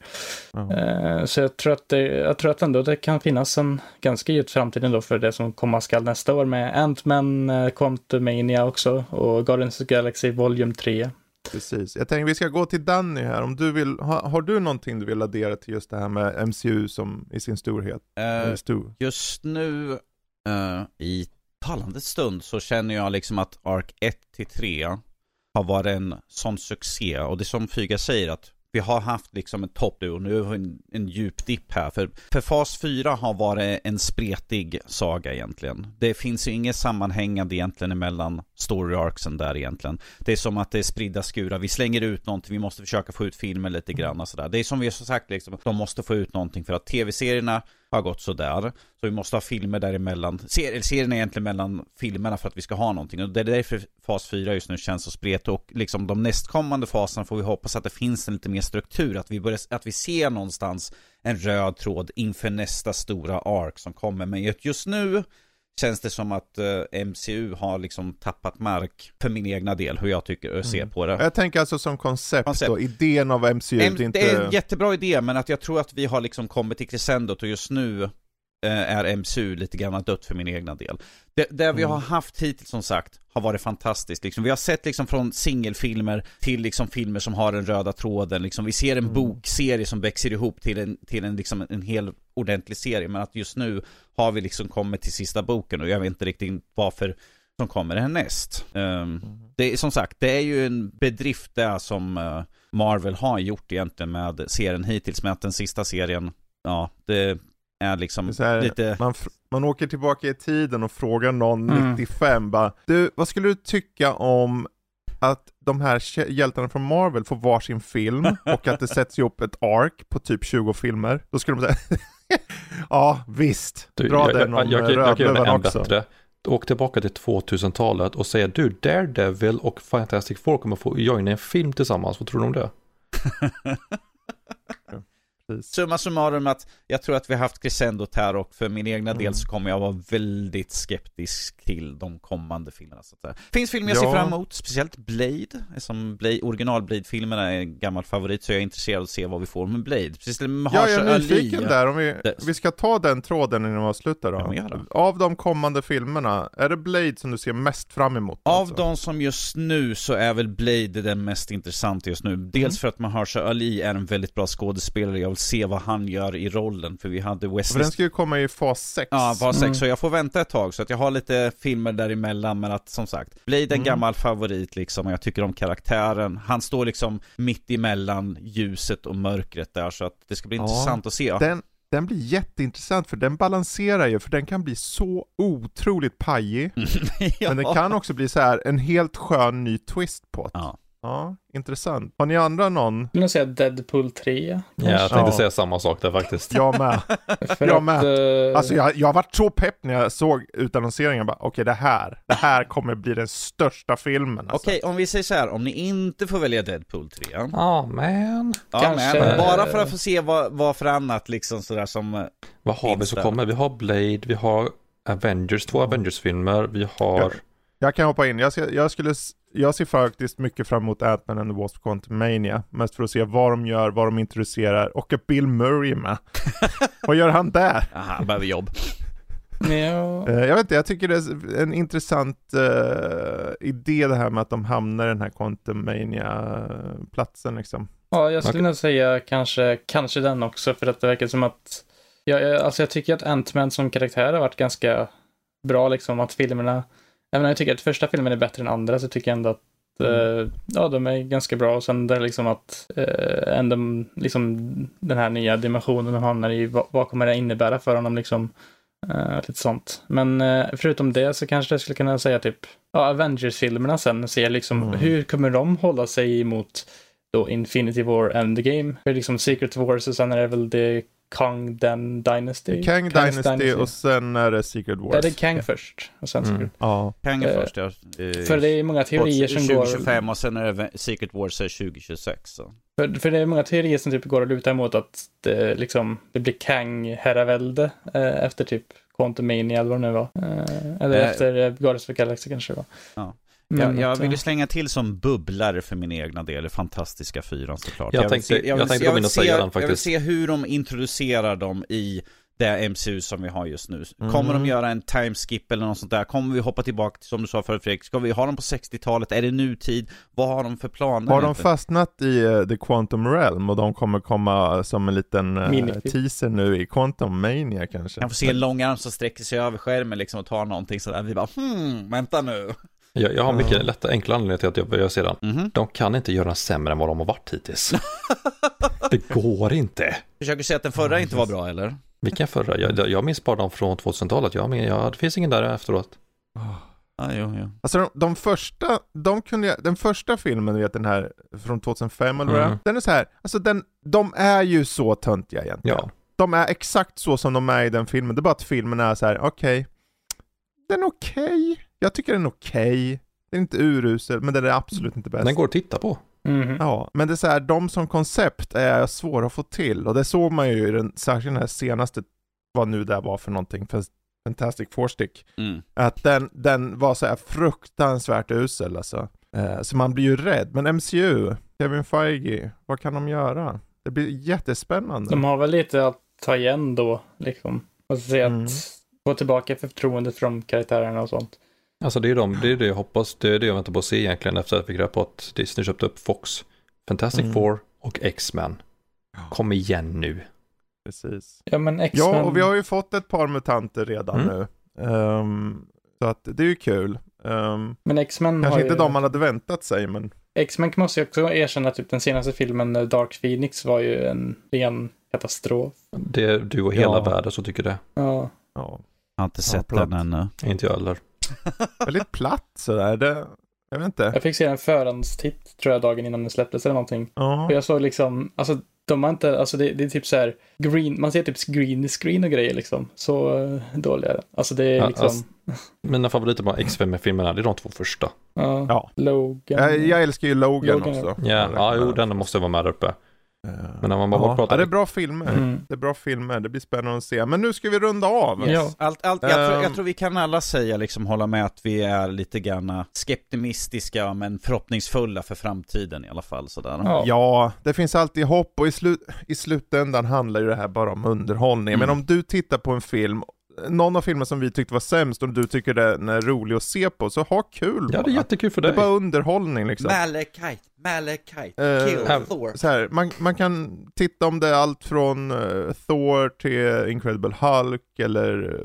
Ja. Eh, Så jag tror, att det, jag tror att ändå det kan finnas en ganska ljus framtid ändå för det som komma skall nästa år med Ant-Man, eh, Quantumania också och Guardians of the Galaxy Volume 3. Precis. Jag tänker vi ska gå till Danny här. Om du vill, ha, har du någonting du vill addera till just det här med MCU som i sin storhet? Eller stor? just nu eh, i talande stund så känner jag liksom att Ark 1 till 3 har varit en sån succé och det som Fyga säger att vi har haft liksom en topp nu och nu har vi en, en djup dipp här. För, för fas 4 har varit en spretig saga egentligen. Det finns ju inget sammanhängande egentligen emellan story arcsen där egentligen. Det är som att det är spridda skurar. Vi slänger ut någonting, vi måste försöka få ut filmer lite grann och sådär. Det är som vi har sagt liksom, de måste få ut någonting för att tv-serierna har gått sådär. Så vi måste ha filmer däremellan. Ser, serien är egentligen mellan filmerna för att vi ska ha någonting. Och det är därför fas 4 just nu känns så spretig. Och liksom de nästkommande faserna får vi hoppas att det finns en lite mer struktur. Att vi, börjar, att vi ser någonstans en röd tråd inför nästa stora ark som kommer. Men just nu känns det som att eh, MCU har liksom tappat mark för min egna del, hur jag tycker och ser Mm. på det. Jag tänker alltså som koncept, Koncept. då, idén av MCU, En, det är inte... Det är en jättebra idé, men att jag tror att vi har liksom kommit till crescendot och just nu är MCU lite grann dött för min egna del. Det, det vi Mm. har haft hittills som sagt har varit fantastiskt. Liksom, vi har sett liksom från singelfilmer till liksom filmer som har den röda tråden. Liksom, vi ser en Mm. bokserie som växer ihop till en, till en, liksom en hel ordentlig serie. Men att just nu har vi liksom kommit till sista boken och jag vet inte riktigt varför som kommer härnäst. Um, det är som sagt, det är ju en bedrift där som eh, Marvel har gjort egentligen med serien hittills. Med att den sista serien, ja, det är liksom är här, lite... man, man åker tillbaka i tiden och frågar någon Mm. 95 bara, du, vad skulle du tycka om att de här hjältarna från Marvel får varsin film och att det sätts ihop ett ark på typ 20 filmer? Då skulle de säga, ja visst, Du, dra jag, den jag, om jag, jag, jag det än också. bättre. Åk tillbaka till 2000-talet och säg du Daredevil och Fantastic Four kommer få joina en film tillsammans. Vad tror du om det? Precis. Summa summarum att jag tror att vi har haft crescendot här och för min egna Mm. del så kommer jag vara väldigt skeptisk till de kommande filmerna. Så att säga. Finns filmer jag ser Ja. fram emot, speciellt Blade. Som Blade original Blade-filmerna är en gammal favorit så jag är intresserad av att se vad vi får med Blade. Precis med Ja, jag är nyfiken där, om vi, Det- vi ska ta den tråden innan vi avslutar Ja, då. det. Av de kommande filmerna, är det Blade som du ser mest fram emot? Av alltså? de som just nu så är väl Blade den mest intressanta just nu. Dels Mm. för att Mahershala Ali är en väldigt bra skådespelare, jag vill se vad han gör i rollen. För vi hade För Wesley den ska ju komma i fas 6. Ja, fas 6, Mm. så jag får vänta ett tag. Så att jag har lite filmer däremellan, men att som sagt, Blade är en Mm. gammal favorit liksom, och jag tycker om karaktären. Han står liksom mitt emellan ljuset och mörkret där, så att det ska bli Ja, intressant att se. Den, den blir jätteintressant för den balanserar ju, för den kan bli så otroligt pajig. ja. Men den kan också bli så här en helt skön ny twist på det. Ja. Ja, intressant. Har ni andra någon? Jag vill nog säga Deadpool 3. Ja, jag tänkte Ja. säga samma sak där faktiskt. Jag med. Jag att, med. eh, Alltså jag, jag har varit så pepp när jag såg utannonseringen, bara okej det här, det här kommer bli den största filmen alltså. Okej, om vi säger så här, om ni inte får välja Deadpool 3. Ja, men. Ja, Kanske- men bara för att få se vad, vad för annat liksom sådär som... eh, Vad har vi som kommer? Vi har Blade, vi har Avengers, två Avengers-filmer, vi har... Jag kan hoppa in, jag, ser, jag, skulle, jag ser faktiskt mycket fram emot Ant-Man and the Wasp Quantumania. Mest för att se vad de gör, vad de introducerar och att Bill Murray är med. vad gör han där? Aha, han behöver jobb. ja, Eh, jag vet inte, jag tycker det är en intressant eh, idé det här med att de hamnar i den här Quantumania-platsen liksom. ja, jag skulle Okej. nog säga kanske, kanske den också, för att det verkar som att jag, jag- alltså jag tycker att Ant-Man som karaktär har varit ganska bra, liksom att filmerna, även om jag tycker att första filmen är bättre än andra, så tycker jag ändå att eh, ja, de är ganska bra. Och sen det liksom att eh, ändå liksom den här nya dimensionen han hamnar i, vad, vad kommer det innebära för honom liksom? Uh, lite sånt. Men uh, förutom det så kanske jag skulle kunna säga typ, ja, Avengers-filmerna sen, se liksom Mm. hur kommer de hålla sig emot då Infinity War Endgame? För liksom Secret Wars och sen är det väl det Kang Den Dynasty? Kang Kang's Dynasty och sen är det Secret Wars. Ja, det är Kang först. Och sen Mm. Secret. Ja. Kang är Eh, först ja. Eh, För det är många teorier som går... 2025 och sen är det Secret Wars är 2026. Så. För, för det är många teorier som typ går att luta emot att det, liksom, det blir Kang-herravälde eh, efter typ Quantum Mania eller vad det nu var. Eh, eller Eh. efter eh, Guardians of the Galaxy kanske det var. Ja. Jag, jag vill ju eh, slänga till som bubblare för min egna del, Fantastiska Fyran såklart. Jag vill tänkte- se- jag vill tänkte in vill och säga se- den Jag vill faktiskt. se hur de introducerar dem i det MCU som vi har just nu. Kommer Mm. de göra en timeskip eller något sånt där? Kommer vi hoppa tillbaka, till, som du sa förut Fredrik, ska vi ha dem på 60-talet? Är det nutid? Vad har de för planer? Har de fastnat i eh, The Quantum Realm och de kommer komma som en liten uh, teaser nu i Quantum Mania kanske? kan få se en lång arm som sträcker sig över skärmen liksom och tar någonting sådär. Vi bara hmm, vänta nu. Jag, jag har mycket lätta, enkla anledningar till att jag börjar se den. Mhm. De kan inte göra den sämre än vad de har varit hittills. det går inte. Försöker säga att den förra inte var bra eller? Vilken förra? Jag, jag minns bara de från 2000-talet. Jag, men, jag, det finns ingen där efteråt. Ja, jo, jo. Alltså de, de första, de kunde jag, den första filmen, du vet den här från 2005 eller vad Mm. den är så här, alltså den, de är ju så töntiga egentligen. Ja, De är exakt så som de är i den filmen, det är bara att filmen är så här: okej, den är okej, jag tycker den är okej, den är inte urusel, men den är absolut inte bäst. den går att titta på. mhm. Ja, men det är så här, de som koncept är svåra att få till och det såg man ju i den, särskilt den här senaste, vad nu det var för någonting, Fantastic Four Stick. Mm. Att den, den var så här fruktansvärt usel alltså. Eh, så man blir ju rädd. Men MCU, Kevin Feige, vad kan de göra? Det blir jättespännande. De har väl lite att ta igen då, liksom. Och se Mm. att få tillbaka förtroendet från karaktärerna och sånt. Alltså det är, de, det är det jag hoppas, det är det jag väntar på att se egentligen efter att jag fick reda på att Disney köpte upp Fox. Fantastic Mm. Four och X-Men. Kom igen nu. Precis. Ja, men X-Men... Ja, och vi har ju fått ett par mutanter redan Mm. nu. Ehm, så att det är ju kul. Um, Men X-Men kanske har inte ju... de man hade väntat sig, men X-Men måste jag också erkänna, typ den senaste filmen, eh, Dark Phoenix, var ju en ren katastrof. Det är du och hela Ja. världen som tycker det. Ja. ja. Jag har inte sett platt. den ännu. Inte jag heller. Väldigt platt sådär. Det, jag vet inte. Jag fick se en förhandstitt, tror jag, dagen innan den släpptes eller någonting. Ja. Och jag såg liksom, alltså de har inte, alltså det, det är typ så här green, man ser typ green screen och grejer liksom. Så uh, dåliga är den. Alltså det är Ja, liksom, alltså- Mina favoriter på X-Men-filmerna, det är de två första. ja, Ja. Logan. Jag, jag älskar ju Logan, Logan, också. Ja, ja jo, den måste vara med där uppe. Men när man bara ja. pratar- ja, det är bra filmer. Mm. Det är bra filmer, det blir spännande att se. Men nu ska vi runda av. Ja. Allt, allt, jag, tror, Ehm. jag tror vi kan alla säga, liksom hålla med att vi är lite grann skeptimistiska men förhoppningsfulla för framtiden i alla fall. Sådär. Ja. Ja, det finns alltid hopp och i, slut, i slutändan handlar ju det här bara om underhållning. Men Mm. om du tittar på en film, någon av filmerna som vi tyckte var sämst och du tycker den är rolig att se på, så ha kul Ja, det är jättekul för Det är dig. bara underhållning liksom. Malekite, Malekite, Eh, kill här- Thor. Så här, man, man kan titta om det är allt från eh, Thor till Incredible Hulk eller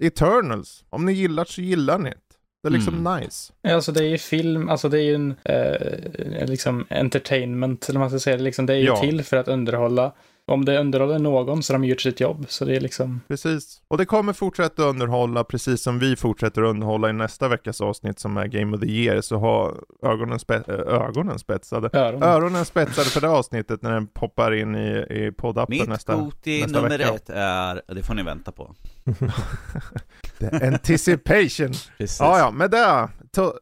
eh, Eternals. Om ni gillar så gillar ni det. Det är liksom Mm. nice. Alltså det är ju film, alltså det är ju en eh, liksom entertainment, eller vad man ska säga. Liksom, det är ju Ja. till för att underhålla. Om det underhåller någon så har de gjort sitt jobb. Så det är liksom, Precis. Och det kommer fortsätta underhålla precis som vi fortsätter underhålla i nästa veckas avsnitt som är Game of the Year. Så ha ögonen, spe- äh, ögonen spetsade. öron. Öronen spetsade för det avsnittet när den poppar in i, i poddappen Mitt nästa, Goti nästa nummer vecka. ett är, det får ni vänta på. The anticipation. Precis. Ja, ja, med det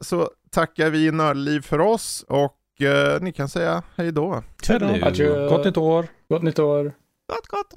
så tackar vi Nördliv för oss och eh, ni kan säga hej då. Toodaloo. Adjö. Gott nytt år. Gott nytt år. Gott, gott.